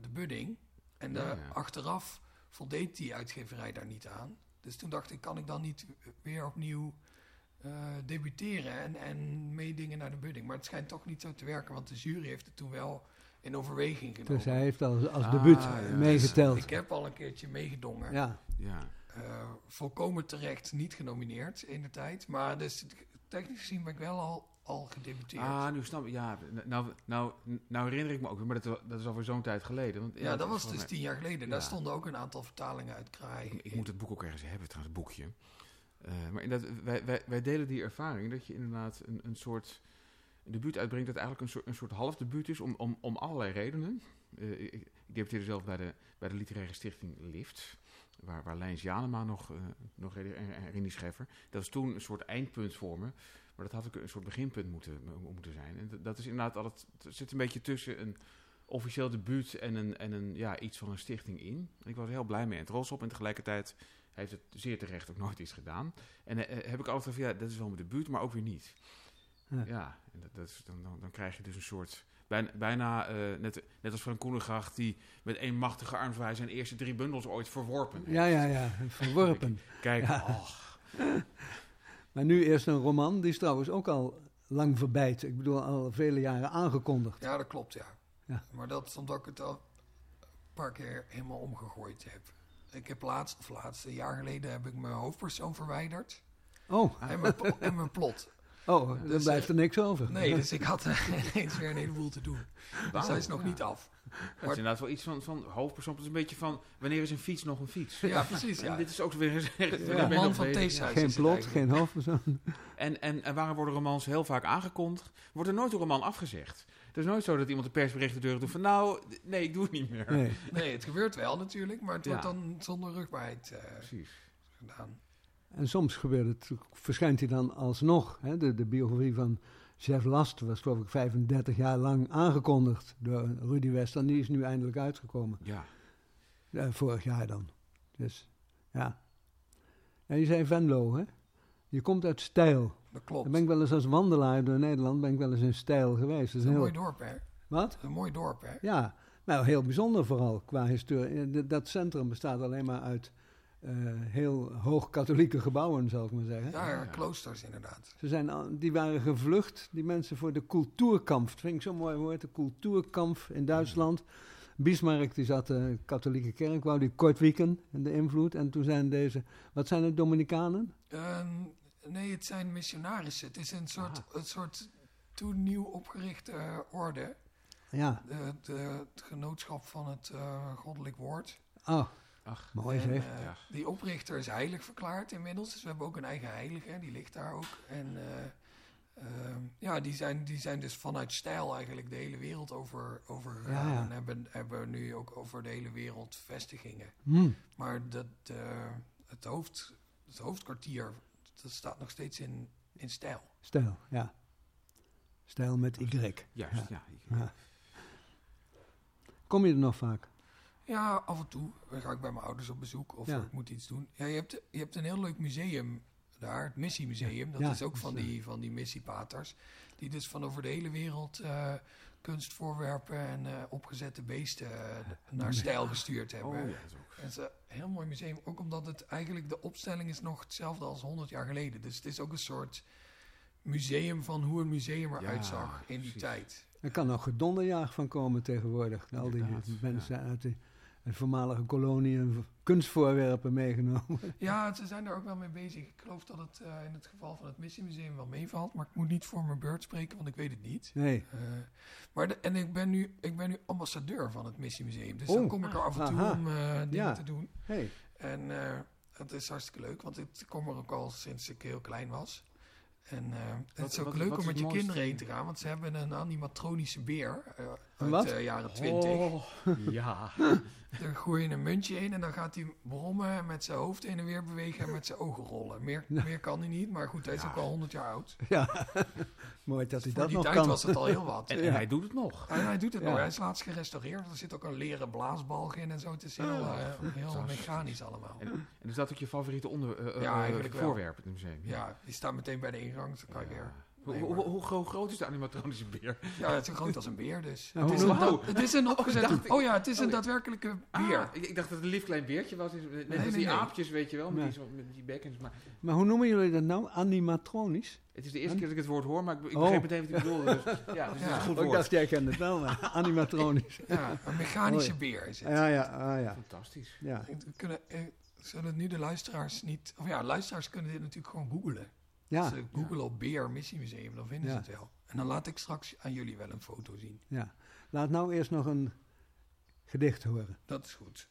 de budding. En Ja, ja. achteraf voldeed die uitgeverij daar niet aan. Dus toen dacht ik, kan ik dan niet weer opnieuw debuteren en, en meedingen naar de budding? Maar het schijnt toch niet zo te werken, want de jury heeft het toen wel in overweging genomen. dus hij heeft als, als Ah, debuut ja. meegeteld. Ik heb al een keertje meegedongen. Ja, Ja. Eh, volkomen terecht niet genomineerd in de tijd. Maar dus technisch gezien ben ik wel al, al gedebuteerd. Ah, nu snap ik. Ja, nou, nou, nou herinner ik me ook weer, maar dat, dat is alweer zo'n tijd geleden. Want, ja, dat was dus mij- tien jaar geleden. Daar stonden ook een aantal vertalingen uit Kraai. Ik, moet het boek ook ergens hebben, trouwens, het boekje. Eh, maar inderdaad, wij, wij, wij delen die ervaring dat je inderdaad een, een soort debuut uitbrengt dat eigenlijk een soort, een soort half debuut is om, om, om allerlei redenen. Eh, ik, ik debuteerde zelf bij de, bij de literaire stichting Lift, waar, waar Lijns Janema nog, eh nog en, Scheffer. Dat is toen een soort eindpunt voor me, maar dat had ook een soort beginpunt moeten, mo- moeten zijn. En dat, is inderdaad altijd, het zit een beetje tussen een officieel debuut en, een, en een, ja, iets van een stichting in. En ik was er heel blij mee en trots op en tegelijkertijd heeft het zeer terecht ook nooit iets gedaan. En eh, heb ik altijd van, ja, dat is wel mijn debuut, maar ook weer niet. Ja. Dat, dat is, dan, dan, dan krijg je dus een soort, bijna, bijna eh, net, net als Van Koenegracht, die met één machtige armzwaai zijn eerste drie bundels ooit verworpen. heeft. ja, ja, ja, verworpen. Kijk, Ja. oh, Maar nu eerst een roman, die is trouwens ook al lang verbijt. Ik bedoel, al vele jaren aangekondigd. Ja, dat klopt, ja. Ja. Maar dat is omdat ik het al een paar keer helemaal omgegooid heb. Ik heb laatst, of laatst, een jaar geleden, heb ik mijn hoofdpersoon verwijderd. Oh, En mijn, en mijn plot. Oh dan Dus, blijft eh, er niks over. Nee, dus ik had eh, ineens weer een heleboel te doen. Dus hij is nog Ja. niet af. Dat is inderdaad wel iets van, van hoofdpersoon. Het is een beetje van, wanneer is een fiets nog een fiets? Ja, precies. En Ja. dit is ook weer gezegd. De wanneer ben je man nog van? Theeshuis. geen het plot, geen hoofdpersoon. En, en, en waarom worden romans heel vaak aangekondigd? Wordt er nooit een roman afgezegd? Het is nooit zo dat iemand de persbericht de deur doet van... nou, nee, ik doe het niet meer. Nee. Nee, het gebeurt wel natuurlijk, maar het Ja. wordt dan zonder rugbaarheid eh, Precies. gedaan. En soms gebeurt het, verschijnt hij dan alsnog. Hè? De, de biografie van Jeff Last was geloof ik 35 jaar lang aangekondigd door Rudy Wester. En die is nu eindelijk uitgekomen. Ja. Eh, vorig jaar dan. Dus ja. En je zei Venlo, hè? Je komt uit Stijl. Dat klopt. Dan ben ik wel eens als wandelaar door Nederland ben ik wel eens in Stijl geweest. Dat is een heel... mooi dorp, hè? Wat? Een mooi dorp, hè? Ja, nou heel bijzonder vooral qua historie. Eh, Dat centrum bestaat alleen maar uit heel hoog katholieke gebouwen, zal ik maar zeggen. Ja, Ja. kloosters inderdaad. Ze zijn, die waren gevlucht, die mensen, voor de cultuurkamp. Dat vind ik zo'n mooi woord, de cultuurkamp in Duitsland. Bismarck die zat de katholieke kerk, wou die kort wieken en de invloed. En toen zijn deze, wat zijn het, Dominicanen? Ehm, nee, het zijn missionarissen. Het is een soort, een soort toen nieuw opgerichte eh, orde. Ja, De, de, het genootschap van het eh, goddelijk woord. oh, Ach, mooi En, zeg. eh, Ja. Die oprichter is heilig verklaard inmiddels. Dus we hebben ook een eigen heilige, die ligt daar ook. En eh, ehm, ja, die zijn, die zijn dus vanuit stijl eigenlijk de hele wereld over, over Ja, ja. En hebben, hebben nu ook over de hele wereld vestigingen. Hm, Maar dat, eh, het, hoofd, het hoofdkwartier, dat staat nog steeds in, in stijl. stijl, ja. Stijl met Y. Juist, Ja. ja. Ja. Kom je er nog vaak? Ja, af en toe dan ga ik bij mijn ouders op bezoek of Ja. ik moet iets doen. Ja, je hebt, je hebt een heel leuk museum daar, het Missiemuseum. Dat Ja, is ook van dus, die, van die missiepaters. Die dus van over de hele wereld eh, kunstvoorwerpen en eh, opgezette beesten eh, naar stijl gestuurd hebben. Oh, ja, dat is ook. Het is een heel mooi museum, ook omdat het eigenlijk de opstelling is nog hetzelfde als 100 jaar geleden. Dus het is ook een soort museum van hoe een museum eruit zag in die precies. tijd. Er kan nog gedonderjaag van komen tegenwoordig. Al die Inderdaad, mensen uit de, uit voormalige koloniën kunstvoorwerpen meegenomen. Ja, ze zijn er ook wel mee bezig. Ik geloof dat het eh, in het geval van het Missiemuseum wel meevalt, maar ik moet niet voor mijn beurt spreken, want ik weet het niet. Nee. Eh, maar de- en ik ben, nu, ik ben nu ambassadeur van het Missiemuseum, dus Oh, dan kom ik er af en toe aha. om eh, dingen Ja. te doen. Hey. En het is hartstikke leuk, want ik kom er ook al sinds ik heel klein was. En het is ook wat- leuk wat om met je kinderen heen te gaan, want ze hebben een animatronische beer Een uit de jaren 20. Oh, ja. Daar gooi je een muntje in en dan gaat hij brommen, met zijn hoofd heen en weer bewegen en met zijn ogen rollen. Meer, meer kan hij niet, maar goed, hij is ook al 100 jaar oud. Ja, mooi dat hij Voor dat die nog tijd kan. was het al heel wat. En, hij doet het nog. hij doet het nog, hij is laatst gerestaureerd. Er zit ook een leren blaasbalg in en zo. Het is heel, Oh, eh, heel mechanisch allemaal. En, en is dat ook je favoriete onder, eh, eh, Ja, eh, voorwerp in het museum? Ja, die staat meteen bij de ingang, dus dan kan je weer... Hoe, Nee, hoe, maar- hoe, hoe groot is de animatronische beer? Ja, het is zo groot als een beer dus. Het, is een, noem- dat- het is een opgezet... ik- Oh ja, het is een oh, daadwerkelijke Ah, beer. ik, ik dacht dat het een lief klein beertje was. Net Nee, als nee, die nee. aapjes, weet je wel, met, die, met die bekkens. Maar Maar hoe noemen jullie dat nou? Animatronisch? het is de eerste keer dat ik het woord hoor, maar ik, ik Oh. begreep meteen wat hij bedoelde. Dus, ja, dus Ja. is een goed Oh, ik woord. dacht, jij kent het wel, maar animatronisch. Ja, een mechanische beer is het. Ja, ja, ah, ja. Fantastisch. ja. We kunnen, eh, zullen nu de luisteraars niet... Of ja, luisteraars kunnen dit natuurlijk gewoon googlen. Ja, ze googlen op Beer Missiemuseum, dan vinden ze het wel. En dan laat ik straks aan jullie wel een foto zien. ja. Laat nou eerst nog een gedicht horen. Dat is goed.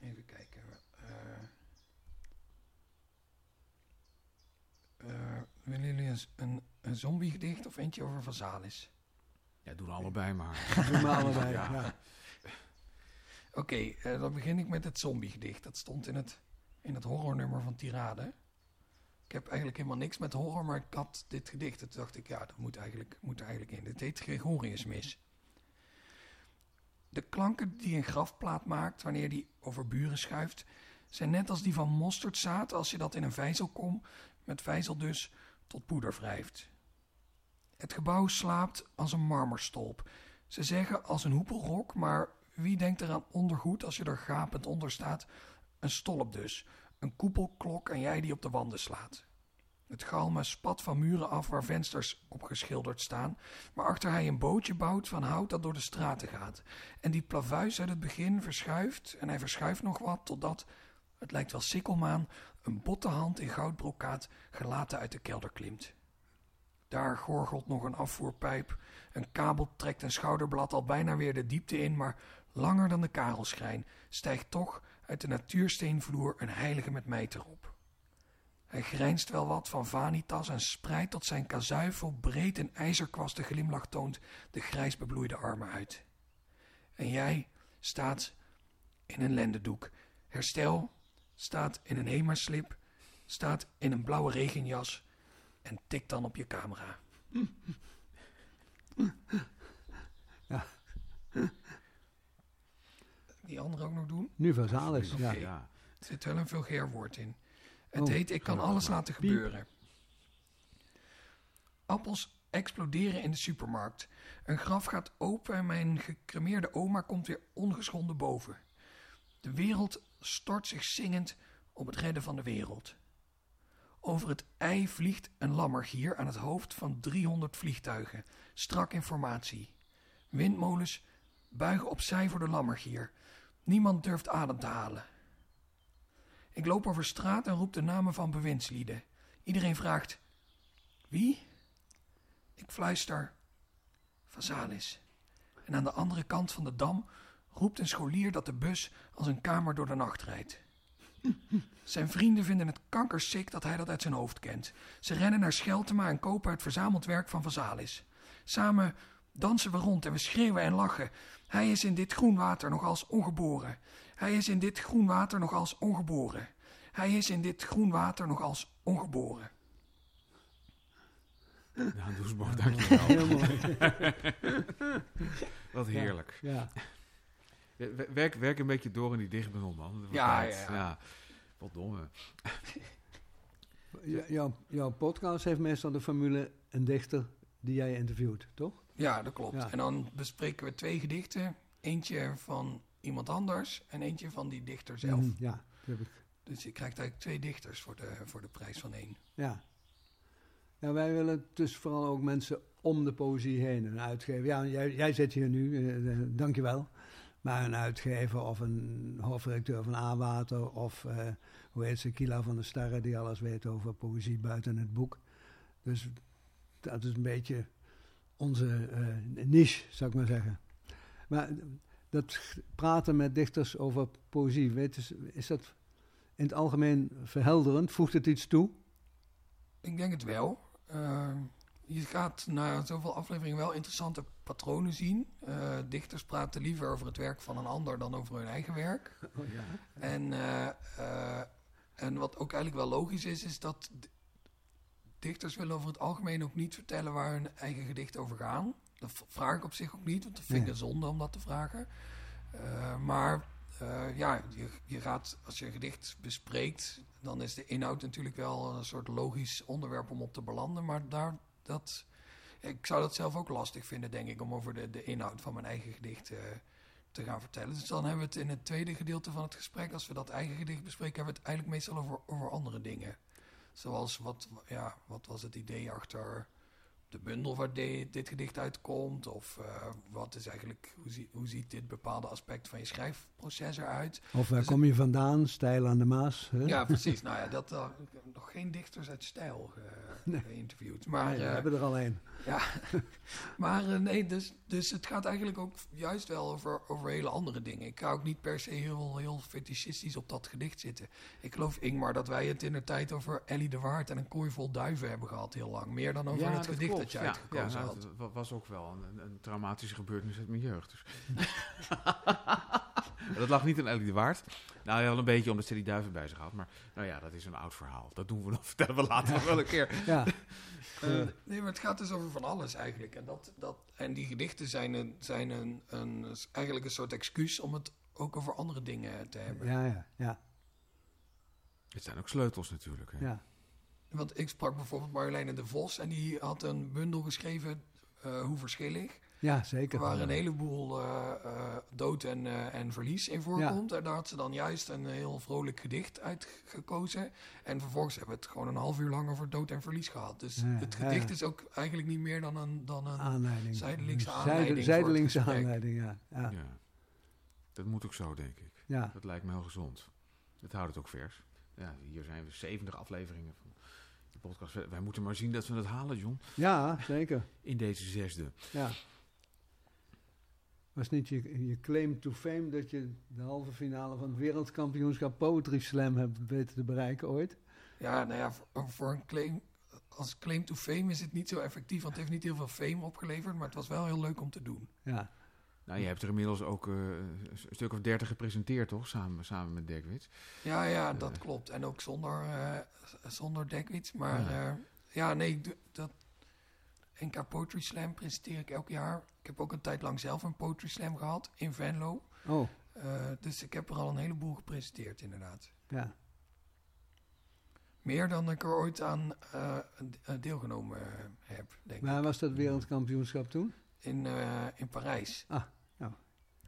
Even kijken. eh eh, willen jullie een, een, een zombiegedicht of eentje over Vazalis? Ja, doen allebei maar. Doen we allebei. Ja. ja. Oké, eh, dan begin ik met het zombiegedicht. Dat stond in het, in het horrornummer van Tirade. Ik heb eigenlijk helemaal niks met horror, maar ik had dit gedicht. En toen dacht ik, ja, dat moet eigenlijk, moet er eigenlijk in. Het heet Gregoriusmis. De klanken die een grafplaat maakt wanneer die over buren schuift... zijn net als die van mosterdzaad als je dat in een vijzelkom... met vijzel dus tot poeder wrijft. Het gebouw slaapt als een marmerstolp. Ze zeggen als een hoepelrok, maar wie denkt er aan ondergoed als je er gapend onder staat? Een stolp dus, een koepelklok en jij die op de wanden slaat. Het galme spat van muren af waar vensters op geschilderd staan, waarachter hij een bootje bouwt van hout dat door de straten gaat. En die plavuis uit het begin verschuift en hij verschuift nog wat totdat, het lijkt wel sikkelmaan, een botte hand in goudbrokaat gelaten uit de kelder klimt. Daar gorgelt nog een afvoerpijp. Een kabel trekt een schouderblad al bijna weer de diepte in, maar langer dan de karelschijn stijgt toch uit de natuursteenvloer een heilige met mijter op. Hij grijnst wel wat van vanitas en spreidt tot zijn kazuifel breed en ijzerkwaste glimlach toont de grijs bebloeide armen uit. En jij staat in een lendendoek. Herstel staat in een hemaslip, staat in een blauwe regenjas en tikt dan op je camera. Ja. Die andere ook nog doen? Nu Vazalis, ja. Oké. Ja. Er zit wel een vulgair woord in. Het Oh, heet Ik kan alles laten Piep. gebeuren. Appels exploderen in de supermarkt. Een graf gaat open en mijn gecremeerde oma komt weer ongeschonden boven. De wereld stort zich zingend op het redden van de wereld. Over het ei vliegt een lammergier aan het hoofd van 300 vliegtuigen. Strak informatie. Windmolens buigen opzij voor de lammergier. Niemand durft adem te halen. Ik loop over straat en roep de namen van bewindslieden. Iedereen vraagt: Wie? Ik fluister: Vasalis. En aan de andere kant van de dam roept een scholier dat de bus als een kamer door de nacht rijdt. Zijn vrienden vinden het kankersick dat hij dat uit zijn hoofd kent. Ze rennen naar Scheltema en kopen het verzameld werk van Vasalis. Samen dansen we rond en we schreeuwen en lachen. Hij is in dit groen water nog als ongeboren. Hij is in dit groen water nog als ongeboren. Hij is in dit groen water nog als ongeboren. Nou, Doesborg, dankjewel. Heel mooi. Wat heerlijk. Ja. Ja, Werk, werk een beetje door in die dichtbundel, man. Ja, tijd. ja, ja. Wat domme. Ja, jouw, jouw podcast heeft meestal de formule een dichter die jij interviewt, toch? Ja, dat klopt. Ja. En dan bespreken we twee gedichten. Eentje van iemand anders en eentje van die dichter zelf. Mhm, ja, dat heb ik. Dus je krijgt eigenlijk twee dichters voor de, voor de prijs van één. Ja. ja, wij willen dus vooral ook mensen om de poëzie heen. Een uitgever. Ja, jij, jij zit hier nu, eh, dankjewel. Maar een uitgever of een hoofdredacteur van A-Water of eh, hoe heet ze, Kila van der Sterren, die alles weet over poëzie buiten het boek. Dus dat is een beetje onze eh, niche, zou ik maar zeggen. Maar dat praten met dichters over poëzie, weet je, is dat in het algemeen verhelderend? Voegt het iets toe? Ik denk het wel. Eh, je gaat na zoveel afleveringen wel interessante patronen zien. Eh, dichters praten liever over het werk van een ander dan over hun eigen werk. Oh, ja. En, eh, eh, en wat ook eigenlijk wel logisch is, is dat dichters willen over het algemeen ook niet vertellen waar hun eigen gedichten over gaan. Dat vraag ik op zich ook niet, want dat vind ik zonde om dat te vragen. Maar ja, je, je gaat, als je een gedicht bespreekt, dan is de inhoud natuurlijk wel een soort logisch onderwerp om op te belanden. Maar daar, dat, ik zou dat zelf ook lastig vinden, denk ik, om over de, de inhoud van mijn eigen gedicht eh, te gaan vertellen. Dus dan hebben we het in het tweede gedeelte van het gesprek, als we dat eigen gedicht bespreken, hebben we het eigenlijk meestal over, over andere dingen. Zoals wat, ja, wat was het idee achter de bundel waar de- dit gedicht uitkomt? Of eh, wat is eigenlijk, hoe, zie- hoe ziet dit bepaalde aspect van je schrijfproces eruit? Of waar Dus kom je vandaan? Stijl aan de Maas. Hè? Ja, precies. nou ja, dat, eh, ik heb nog geen dichters uit stijl ge- geïnterviewd. Maar, Nee, we eh, hebben er al één. Ja, maar eh, nee, dus, dus het gaat eigenlijk ook juist wel over, over hele andere dingen. Ik ga ook niet per se heel, heel fetischistisch op dat gedicht zitten. Ik geloof, Ingmar, dat wij het in de tijd over Ellie de Waard en een kooi vol duiven hebben gehad heel lang. Meer dan over het dat gedicht klopt. dat je Ja, uitgekozen ja, had. Wa- was ook wel een, een, traumatische gebeurtenis uit mijn jeugd. Dus. dat lag niet aan Ellie de Waard. Nou, wel een beetje omdat ze die duiven bij zich had. Maar nou ja, dat is een oud verhaal. Dat doen we nog, vertellen we later nog wel een keer. Ja, Eh, nee, maar het gaat dus over van alles eigenlijk. En, dat, dat, en die gedichten zijn, een, zijn een, een, eigenlijk een soort excuus om het ook over andere dingen te hebben. ja, ja, ja, Het zijn ook sleutels natuurlijk. Hè. ja. Want ik sprak bijvoorbeeld Marjoleine de Vos en die had een bundel geschreven, eh, Hoe Verschillig. Ja, zeker. Waar een heleboel eh, eh, dood en, eh, en verlies in voorkomt. En daar had ze dan juist een heel vrolijk gedicht uitgekozen. En vervolgens hebben we het gewoon een half uur lang over dood en verlies gehad. Dus Ja, het gedicht ja. is ook eigenlijk niet meer dan een, dan een aanleiding. zijdelingse Zijde- aanleiding zijdelingse aanleiding, ja. Ja, Ja. Dat moet ook zo, denk ik. ja. Dat lijkt me heel gezond. Het houdt het ook vers. Ja, hier zijn we 70 afleveringen van de podcast. Wij moeten maar zien dat we het halen, John. ja zeker. In deze zesde. Ja. Was niet je, je claim to fame dat je de halve finale van het wereldkampioenschap Poetry Slam hebt weten te bereiken ooit? Ja, nou ja, voor, voor een claim, als claim to fame is het niet zo effectief, want het heeft niet heel veel fame opgeleverd, maar het was wel heel leuk om te doen. Ja, Nou, je hebt er inmiddels ook eh, een stuk of 30 gepresenteerd, toch? Samen, samen met Dekwits. Ja, ja, dat klopt. En ook zonder, eh zonder Dekwits. Maar Ja. ja, ja nee, dat NK Poetry Slam presenteer ik elk jaar. Ik heb ook een tijd lang zelf een Poetry Slam gehad in Venlo. oh, Eh, dus ik heb er al een heleboel gepresenteerd, inderdaad. ja. Meer dan ik er ooit aan eh, eh, deelgenomen heb, denk ik. Waar was dat wereldkampioenschap toen? In, eh, in Parijs. Ah, ja.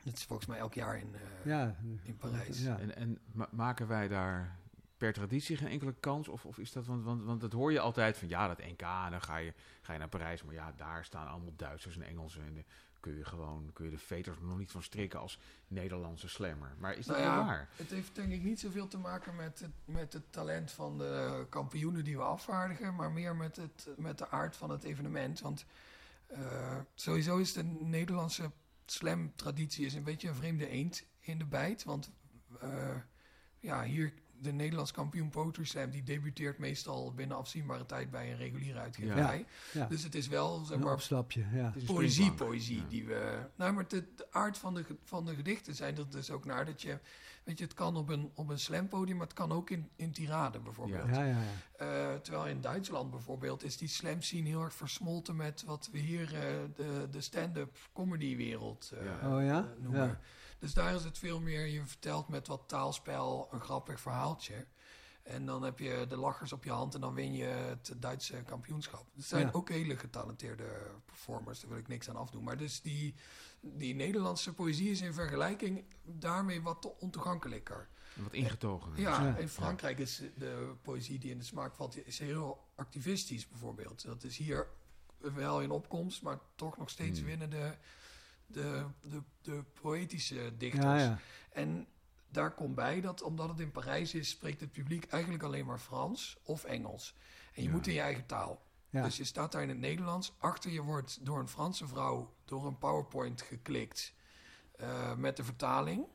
Dat is volgens mij elk jaar in, eh, Ja. in Parijs. Ja. En, en ma- maken wij daar per traditie geen enkele kans? Of, of is dat, want, want, want dat hoor je altijd van ja, dat NK, dan ga je, ga je naar Parijs. Maar ja, daar staan allemaal Duitsers en Engelsen. En kun je gewoon kun je de veters nog niet van strikken als Nederlandse slammer. Maar is dat Nou ja, waar? Het heeft denk ik niet zoveel te maken met het, met het talent van de kampioenen die we afvaardigen, maar meer met, het, met de aard van het evenement. Want eh, sowieso is de Nederlandse slam-traditie is een beetje een vreemde eend in de bijt. Want eh, ja, hier de Nederlands kampioen Poetry Slam, die debuteert meestal binnen afzienbare tijd bij een reguliere uitgeverij. Ja. Dus het is wel, zeg Een maar, opstapje, ja. Poëzie, poëzie Ja. die we. Nou, maar de, de aard van de, van de gedichten zijn er dus ook naar dat je. Weet je, het kan op een, op een slampodium, maar het kan ook in, in tirade bijvoorbeeld. Ja, ja, ja. Eh, terwijl in Duitsland bijvoorbeeld is die slam scene heel erg versmolten met wat we hier eh, de, de stand-up comedy wereld eh, Ja. Oh ja? noemen. Dus daar is het veel meer, je vertelt met wat taalspel een grappig verhaaltje. En dan heb je de lachers op je hand en dan win je het Duitse kampioenschap. Het zijn Ja. ook hele getalenteerde performers, daar wil ik niks aan afdoen. Maar dus die, die Nederlandse poëzie is in vergelijking daarmee wat ontoegankelijker. Wat ingetogen. Ja, Ja. in Frankrijk is de poëzie die in de smaak valt, is heel activistisch bijvoorbeeld. Dat is hier wel in opkomst, maar toch nog steeds Hmm. winnen de, de, de, de poëtische dichters. Ja, ja. En daar komt bij dat omdat het in Parijs is, spreekt het publiek eigenlijk alleen maar Frans of Engels. En je Ja. moet in je eigen taal. Dus je staat daar in het Nederlands. Achter je wordt door een Franse vrouw door een PowerPoint geklikt eh, met de vertaling.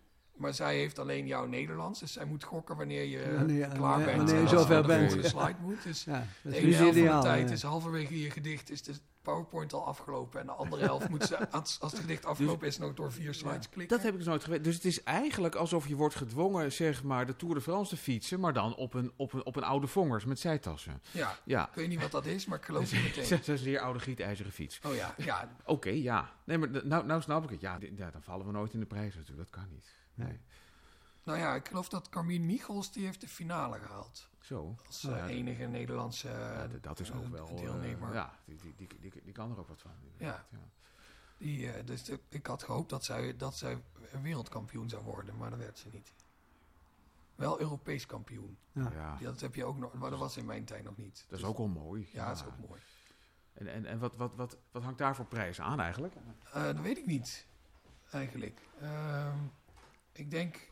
Maar zij heeft alleen jouw Nederlands. Dus zij moet gokken wanneer je Wanneer- klaar wanneer- bent. wanneer je zover de bent. volgende slide moet. Dus ja. Dat de is ene dus helft van de tijd ja. is halverwege je gedicht is de PowerPoint al afgelopen. En de andere helft moet ze, als, als het gedicht afgelopen is, nog door vier slides klikken. Dat heb ik dus nooit geweten. Dus het is eigenlijk alsof je wordt gedwongen, zeg maar, de Tour de France te fietsen, maar dan op een, op een, op een oude vongers met zijtassen. Ja, Ja. ik weet niet wat dat is, maar ik geloof het meteen. Dat is een zeer oude gietijzeren fiets. Oh ja, ja. Oké, ja. Nee, maar nou, nou snap ik het. Ja, dan vallen we nooit in de prijs natuurlijk. Dat kan niet. Nee. Nou ja, ik geloof dat Carmine Michels, die heeft de finale gehaald. Zo. Als Ja, eh, enige Nederlandse Ja, dat is eh, ook wel... eh, deelnemer. ja, die, die, die, die, die kan er ook wat van. inderdaad, ja. Die, dus ik had gehoopt dat zij, dat zij wereldkampioen zou worden, maar dat werd ze niet. Wel Europees kampioen. Ja. Ja, Ja, dat heb je ook nog, maar dat was in mijn tijd nog niet. dat is Dus- ook wel mooi. Ja, dat is ook mooi. En, en, en wat, wat, wat, wat hangt daar voor prijzen aan eigenlijk? Dat weet ik niet, eigenlijk. Ehm, ik, denk,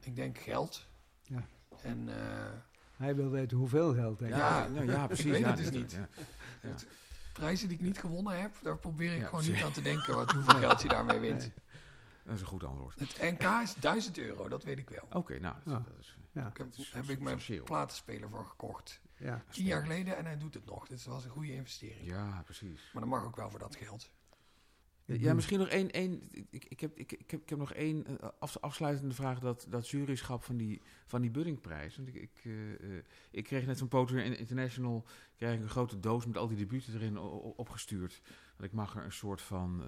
ik denk geld. Ja. En eh, Hij wil weten hoeveel geld hij Ja, nou, ja, precies. weet ja, het dus niet. ja. Ja. prijzen die ik niet gewonnen heb, daar probeer ik Ja, gewoon niet aan te denken wat, hoeveel geld je daarmee wint. Nee. Dat is een goed antwoord. Het NK is 1000 euro, dat weet ik wel. Oké, nou, dat, Ja. dat is... Ja. Ik heb, ik mijn platenspeler voor gekocht. Ja. Tien jaar geleden en hij doet het nog. Dus dat was een goede investering. Ja, precies. Maar dat mag ook wel voor dat geld. Ja, misschien nog één. één ik, ik, heb, ik, ik, heb, ik heb nog één eh, af, afsluitende vraag. Dat, dat juryschap van die, van die Buddingprijs. Want ik, ik, eh, eh, ik kreeg net van Poetry International kreeg ik een grote doos met al die debuten erin opgestuurd. Want ik mag er een soort van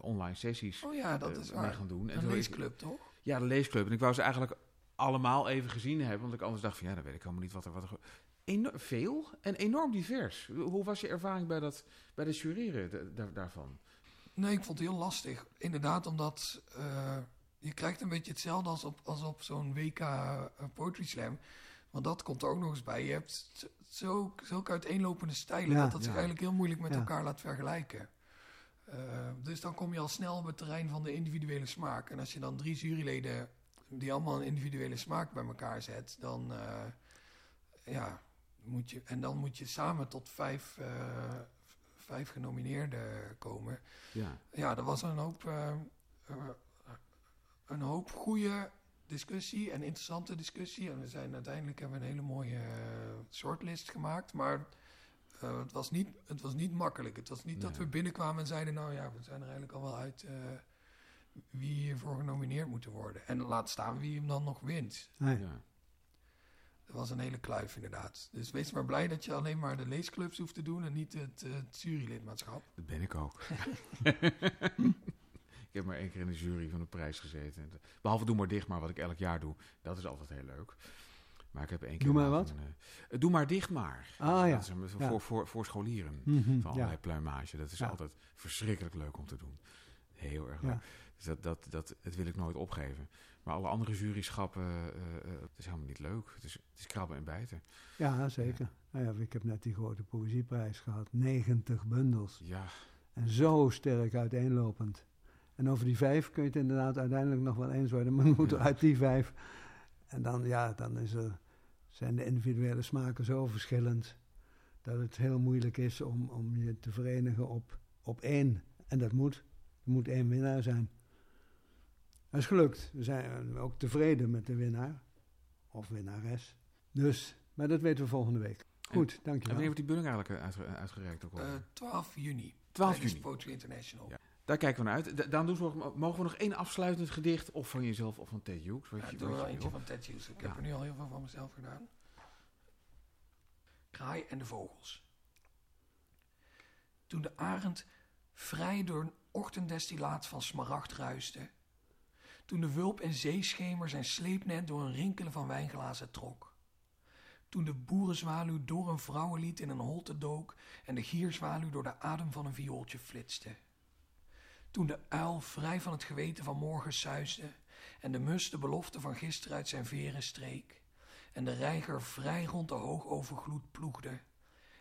online sessies Oh ja, dat is mee gaan doen. Een zo is- leesclub, toch? Ja, de leesclub. En ik wou ze eigenlijk allemaal even gezien hebben. Want ik anders dacht van ja, dan weet ik helemaal niet wat er... Wat er Enorm, veel en enorm divers. Hoe was je ervaring bij, dat, bij de jureren da- daar- daarvan? Nee, ik vond het heel lastig. Inderdaad, omdat eh, je krijgt een beetje hetzelfde als op, als op zo'n WK eh, Poetry Slam. Want dat komt er ook nog eens bij. Je hebt zo, zulke uiteenlopende stijlen Ja. dat dat zich eigenlijk heel moeilijk met Ja. elkaar laat vergelijken. Eh, dus dan kom je al snel op het terrein van de individuele smaak. En als je dan drie juryleden die allemaal een individuele smaak bij elkaar zet, dan ja, moet je, en dan moet je samen tot vijf, vijf genomineerden komen. Ja. Ja, er was een hoop, eh, eh, een hoop goede discussie en interessante discussie. En we zijn uiteindelijk hebben we een hele mooie eh, shortlist gemaakt. Maar eh, het, was niet, het was niet makkelijk. Het was niet dat we binnenkwamen en zeiden... nou ja, we zijn er eigenlijk al wel uit eh, wie hiervoor genomineerd moeten worden. En laat staan wie hem dan nog wint. Nee. ja. Dat was een hele kluif inderdaad. Dus wees maar blij dat je alleen maar de leesclubs hoeft te doen... en niet het, eh, het jurylidmaatschap. Dat ben ik ook. ik heb maar één keer in de jury van de prijs gezeten. Behalve Doe maar dicht, maar wat ik elk jaar doe. Dat is altijd heel leuk. Maar ik heb één keer... Doe maar wat? een, eh, doe maar dicht maar. Ah ja. Dat is een- voor, Ja. voor, voor, scholieren. Mhm, Van ja. allerlei pluimage. Dat is Ja. altijd verschrikkelijk leuk om te doen. Heel erg Ja. leuk. Dus dat, dat, dat, dat wil ik nooit opgeven. Maar alle andere juryschappen, eh, eh, het is helemaal niet leuk. Het is, het is krabben en bijten. Ja, zeker. Nou ja, ik heb net die grote poëzieprijs gehad. 90 bundels. Ja, En zo sterk uiteenlopend. En over die vijf kun je het inderdaad uiteindelijk nog wel eens worden. Maar dan moet er uit die vijf. En dan, ja, dan is er, zijn de individuele smaken zo verschillend. Dat het heel moeilijk is om, om je te verenigen op, op één. En dat moet. Er moet één winnaar zijn. Dat is gelukt. We zijn ook tevreden met de winnaar. Of winnares. Dus, maar dat weten we volgende week. Goed, en dankjewel. wanneer wordt die bunning eigenlijk eh, uitge- uitgereikt? Ook al? Eh, 12 juni. 12 tijdens juni. Poetry International. Ja. Daar kijken we naar uit. Da- Dan doen we nog, mogen we nog één afsluitend gedicht, of van jezelf of van Ted Hughes. Wat Ja, je, doe wel je eentje van Ted Hughes. Ik Ja. heb er nu al heel veel van mezelf gedaan. Kraai en de vogels. Toen de arend vrij door een ochtenddestillaat van smaragd ruiste. Toen de wulp en zeeschemer zijn sleepnet door een rinkelen van wijnglazen trok. Toen de boerenzwaluw door een vrouwenlied in een holte dook en de gierzwaluw door de adem van een viooltje flitste. Toen de uil vrij van het geweten van morgen suisde en de mus de belofte van gisteren uit zijn veren streek en de reiger vrij rond de hoogovergloed ploegde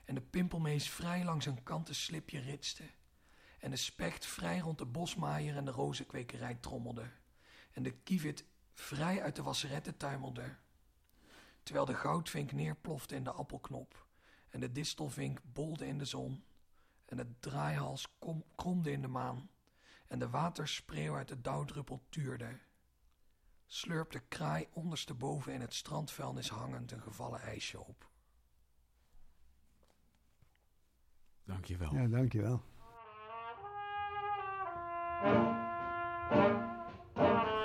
en de pimpelmees vrij langs een kanten slipje ritste en de specht vrij rond de bosmaaier en de rozenkwekerij trommelde en de kievit vrij uit de wasseretten tuimelde terwijl de goudvink neerplofte in de appelknop en de distelvink bolde in de zon en de draaihals kom, kromde in de maan en de waterspreeuw uit de dauwdruppel tuurde. Slurpt de kraai ondersteboven in het strandvuilnis hangend een gevallen ijsje op. Dankjewel. Ja, dankjewel.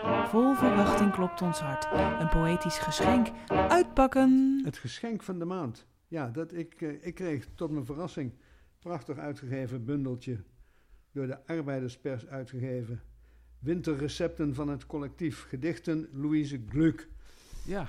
Vol verwachting klopt ons hart. Een poëtisch geschenk. Uitpakken! Het geschenk van de maand. Ja, dat ik, eh, ik kreeg tot mijn verrassing prachtig uitgegeven bundeltje. Door de arbeiderspers uitgegeven. Winterrecepten van het collectief. Gedichten Louise Gluck. Ja,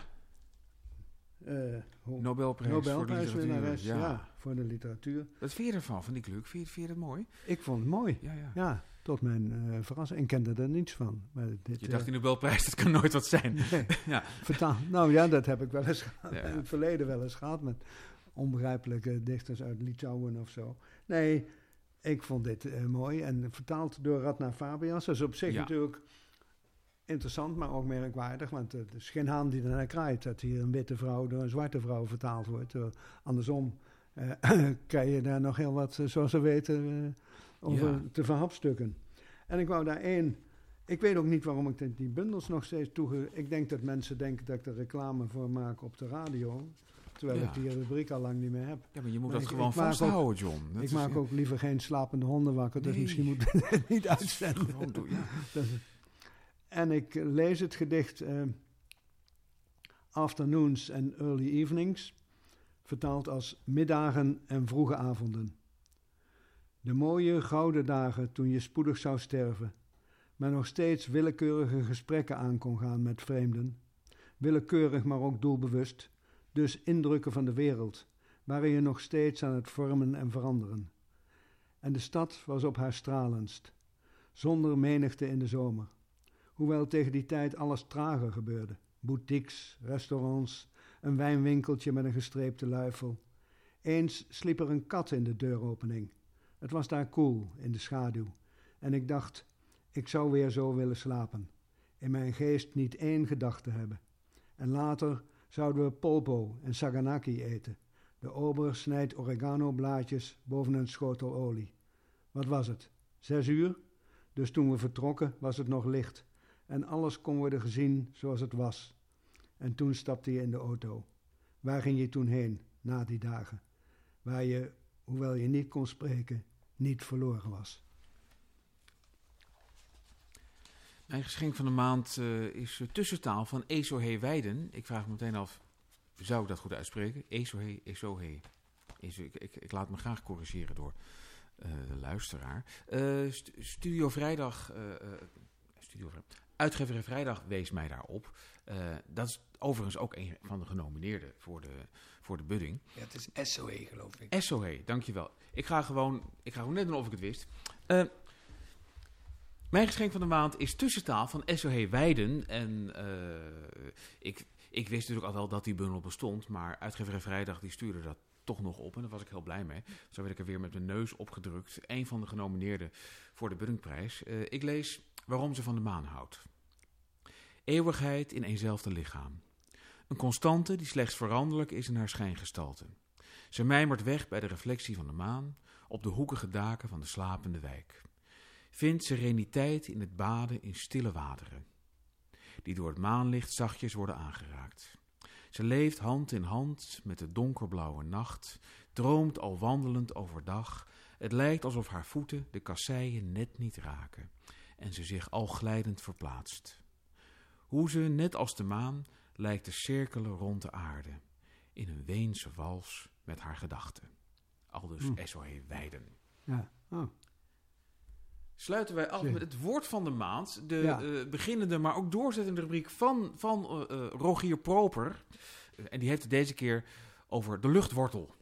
Eh, hoe- Nobelprijs, voor de literatuur. ja. Ja. voor de literatuur. Wat vind je ervan, van die kluk? Vind je, vind je dat mooi? Ik vond het mooi. Ja, ja. Ja, tot mijn eh, verrassing. Ik kende er niets van. Maar dit, Je eh, dacht die Nobelprijs, dat kan nooit wat zijn. nee, Ja. vertaal. Nou ja, dat heb ik wel eens gehad. Ja. In het verleden wel eens gehad met onbegrijpelijke dichters uit Litouwen of zo. Nee, ik vond dit eh, mooi. En vertaald door Radna Fabians. Dat is op zich natuurlijk interessant, maar ook merkwaardig. Want het is geen haan die ernaar kraait dat hier een witte vrouw door een zwarte vrouw vertaald wordt. Andersom eh, krijg je daar nog heel wat, eh, zoals we weten, eh, over Ja. te verhapstukken. En ik wou daar één... Ik weet ook niet waarom ik die bundels nog steeds toege... Ik denk dat mensen denken dat ik er reclame voor maak op de radio. Terwijl Ja. ik die rubriek al lang niet meer heb. Ja, maar je moet Maar dat ik- gewoon ik maak ook- vasthouden, John. Dat ik maak ook liever geen slapende honden wakker. Dus Nee. misschien moet ik het niet uitzenden. Ja. Dat en ik eh, lees het gedicht eh, Afternoons and Early Evenings, vertaald als middagen en vroege avonden. De mooie gouden dagen toen je spoedig zou sterven, maar nog steeds willekeurige gesprekken aan kon gaan met vreemden. Willekeurig, maar ook doelbewust, dus indrukken van de wereld, waren je nog steeds aan het vormen en veranderen. En de stad was op haar stralendst, zonder menigte in de zomer. Hoewel tegen die tijd alles trager gebeurde. Boutiques, restaurants, een wijnwinkeltje met een gestreepte luifel. Eens sliep er een kat in de deuropening. Het was daar koel, in de schaduw. En ik dacht, ik zou weer zo willen slapen. In mijn geest niet één gedachte hebben. En later zouden we polpo en saganaki eten. De ober snijdt oregano-blaadjes boven een schotel olie. Wat was het? Zes uur? Dus toen we vertrokken was het nog licht en alles kon worden gezien zoals het was. En toen stapte je in de auto. Waar ging je toen heen, na die dagen? Waar je, hoewel je niet kon spreken, niet verloren was. Mijn geschenk van de maand eh, is tussentaal van Ezohe Weiden. Ik vraag me meteen af, zou ik dat goed uitspreken? Ezohe, Ezohe. Ezo, ik, ik, ik laat me graag corrigeren door eh, de luisteraar. Eh, st- Studio Vrijdag, Studio Vrij- Uitgeverij Vrijdag wees mij daarop. Dat is overigens ook een van de genomineerden voor de, voor de budding. Ja, het is SOE, geloof ik. SOE, dankjewel. Ik ga gewoon, ik ga gewoon net doen of ik het wist. Eh, mijn geschenk van de maand is tussentaal van SOE Weiden. En eh, ik, ik wist natuurlijk al wel dat die bundel bestond, maar uitgeverij Vrijdag die stuurde dat toch nog op. En daar was ik heel blij mee. Zo werd ik er weer met mijn neus opgedrukt. Een van de genomineerden voor de Buddingprijs. Uh, ik lees Waarom ze van de maan houdt. Eeuwigheid in eenzelfde lichaam. Een constante die slechts veranderlijk is in haar schijngestalte. Ze mijmert weg bij de reflectie van de maan op de hoekige daken van de slapende wijk. Vindt sereniteit in het baden in stille wateren, die door het maanlicht zachtjes worden aangeraakt. Ze leeft hand in hand met de donkerblauwe nacht, droomt al wandelend overdag. Het lijkt alsof haar voeten de kasseien net niet raken en ze zich al glijdend verplaatst. Hoe ze, net als de maan, lijkt te cirkelen rond de aarde, in een Weense wals met haar gedachten. Aldus mm. SOE Weiden. Ja, oh. Sluiten wij af met het woord van de maand. De ja. uh, beginnende, maar ook doorzettende rubriek van, van uh, uh, Rogier Proper. en die heeft het deze keer over de luchtwortel.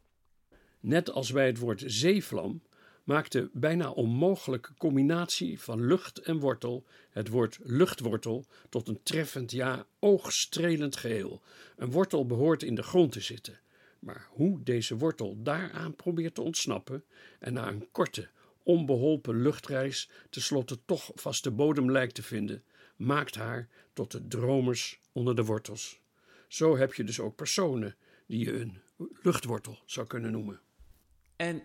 Net als bij het woord zeevlam maakt de bijna onmogelijke combinatie van lucht en wortel het woord luchtwortel tot een treffend, ja, oogstrelend geheel. Een wortel behoort in de grond te zitten. Maar hoe deze wortel daaraan probeert te ontsnappen en na een korte, onbeholpen luchtreis tenslotte toch vaste bodem lijkt te vinden, maakt haar tot de dromers onder de wortels. Zo heb je dus ook personen die je een luchtwortel zou kunnen noemen. En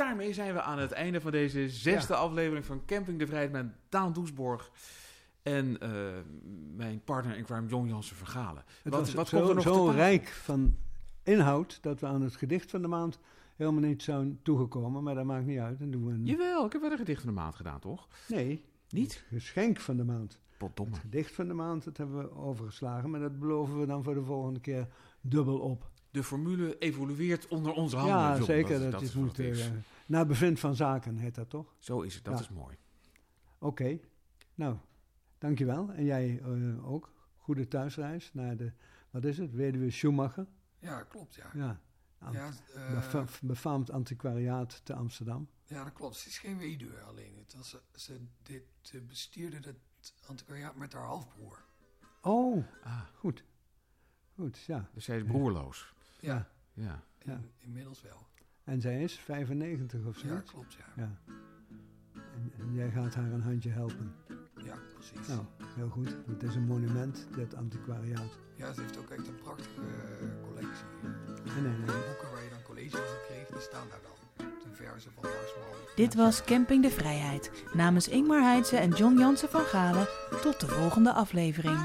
daarmee zijn we aan het einde van deze zesde ja. aflevering van Camping de Vrijheid met Daan Doesborg. En uh, mijn partner in crime, John Jansen Vergalen. Het wat, wat zo, komt er nog zo rijk van inhoud dat we aan het gedicht van de maand helemaal niet zijn toegekomen. Maar dat maakt niet uit. Dan doen we een... Jawel, ik heb wel een gedicht van de maand gedaan, toch? Nee. Niet? Het geschenk van de maand. Potdomme. Het gedicht van de maand, dat hebben we overgeslagen. Maar dat beloven we dan voor de volgende keer dubbel op. De formule evolueert onder onze handen. Ja, John. zeker. Dat, Dat, dat is, moet, het is. uh, naar bevind van zaken heet dat toch? Zo is het, dat Ja. is mooi. Oké. Nou, dankjewel. En jij eh, ook. Goede thuisreis naar de, wat is het, Weduwe Schumacher. Ja, klopt, ja. Ja. Eh, befa- befaamd antiquariaat te Amsterdam. ja, dat klopt. Ze is geen weduwe alleen. Het was, ze, dit, eh, bestierde het antiquariaat met haar halfbroer. Oh, Ah, goed. Goed, ja. dus zij is broerloos. Ja, Ja. Ja. in- inmiddels wel. En zij is 95 of Ja, zoiets. klopt, ja. Ja. En, en jij gaat haar een handje helpen. Ja, precies. Nou, heel goed. Het is een monument, dit antiquariaat. Ja, ze heeft ook echt een prachtige eh, collectie. Nee, nee. De boeken waar je dan college over kreeg, die staan daar dan. Ten verse van Marsman. Dit was Camping de Vrijheid. Namens Ingmar Heidse en John Jansen van Galen. Tot de volgende aflevering.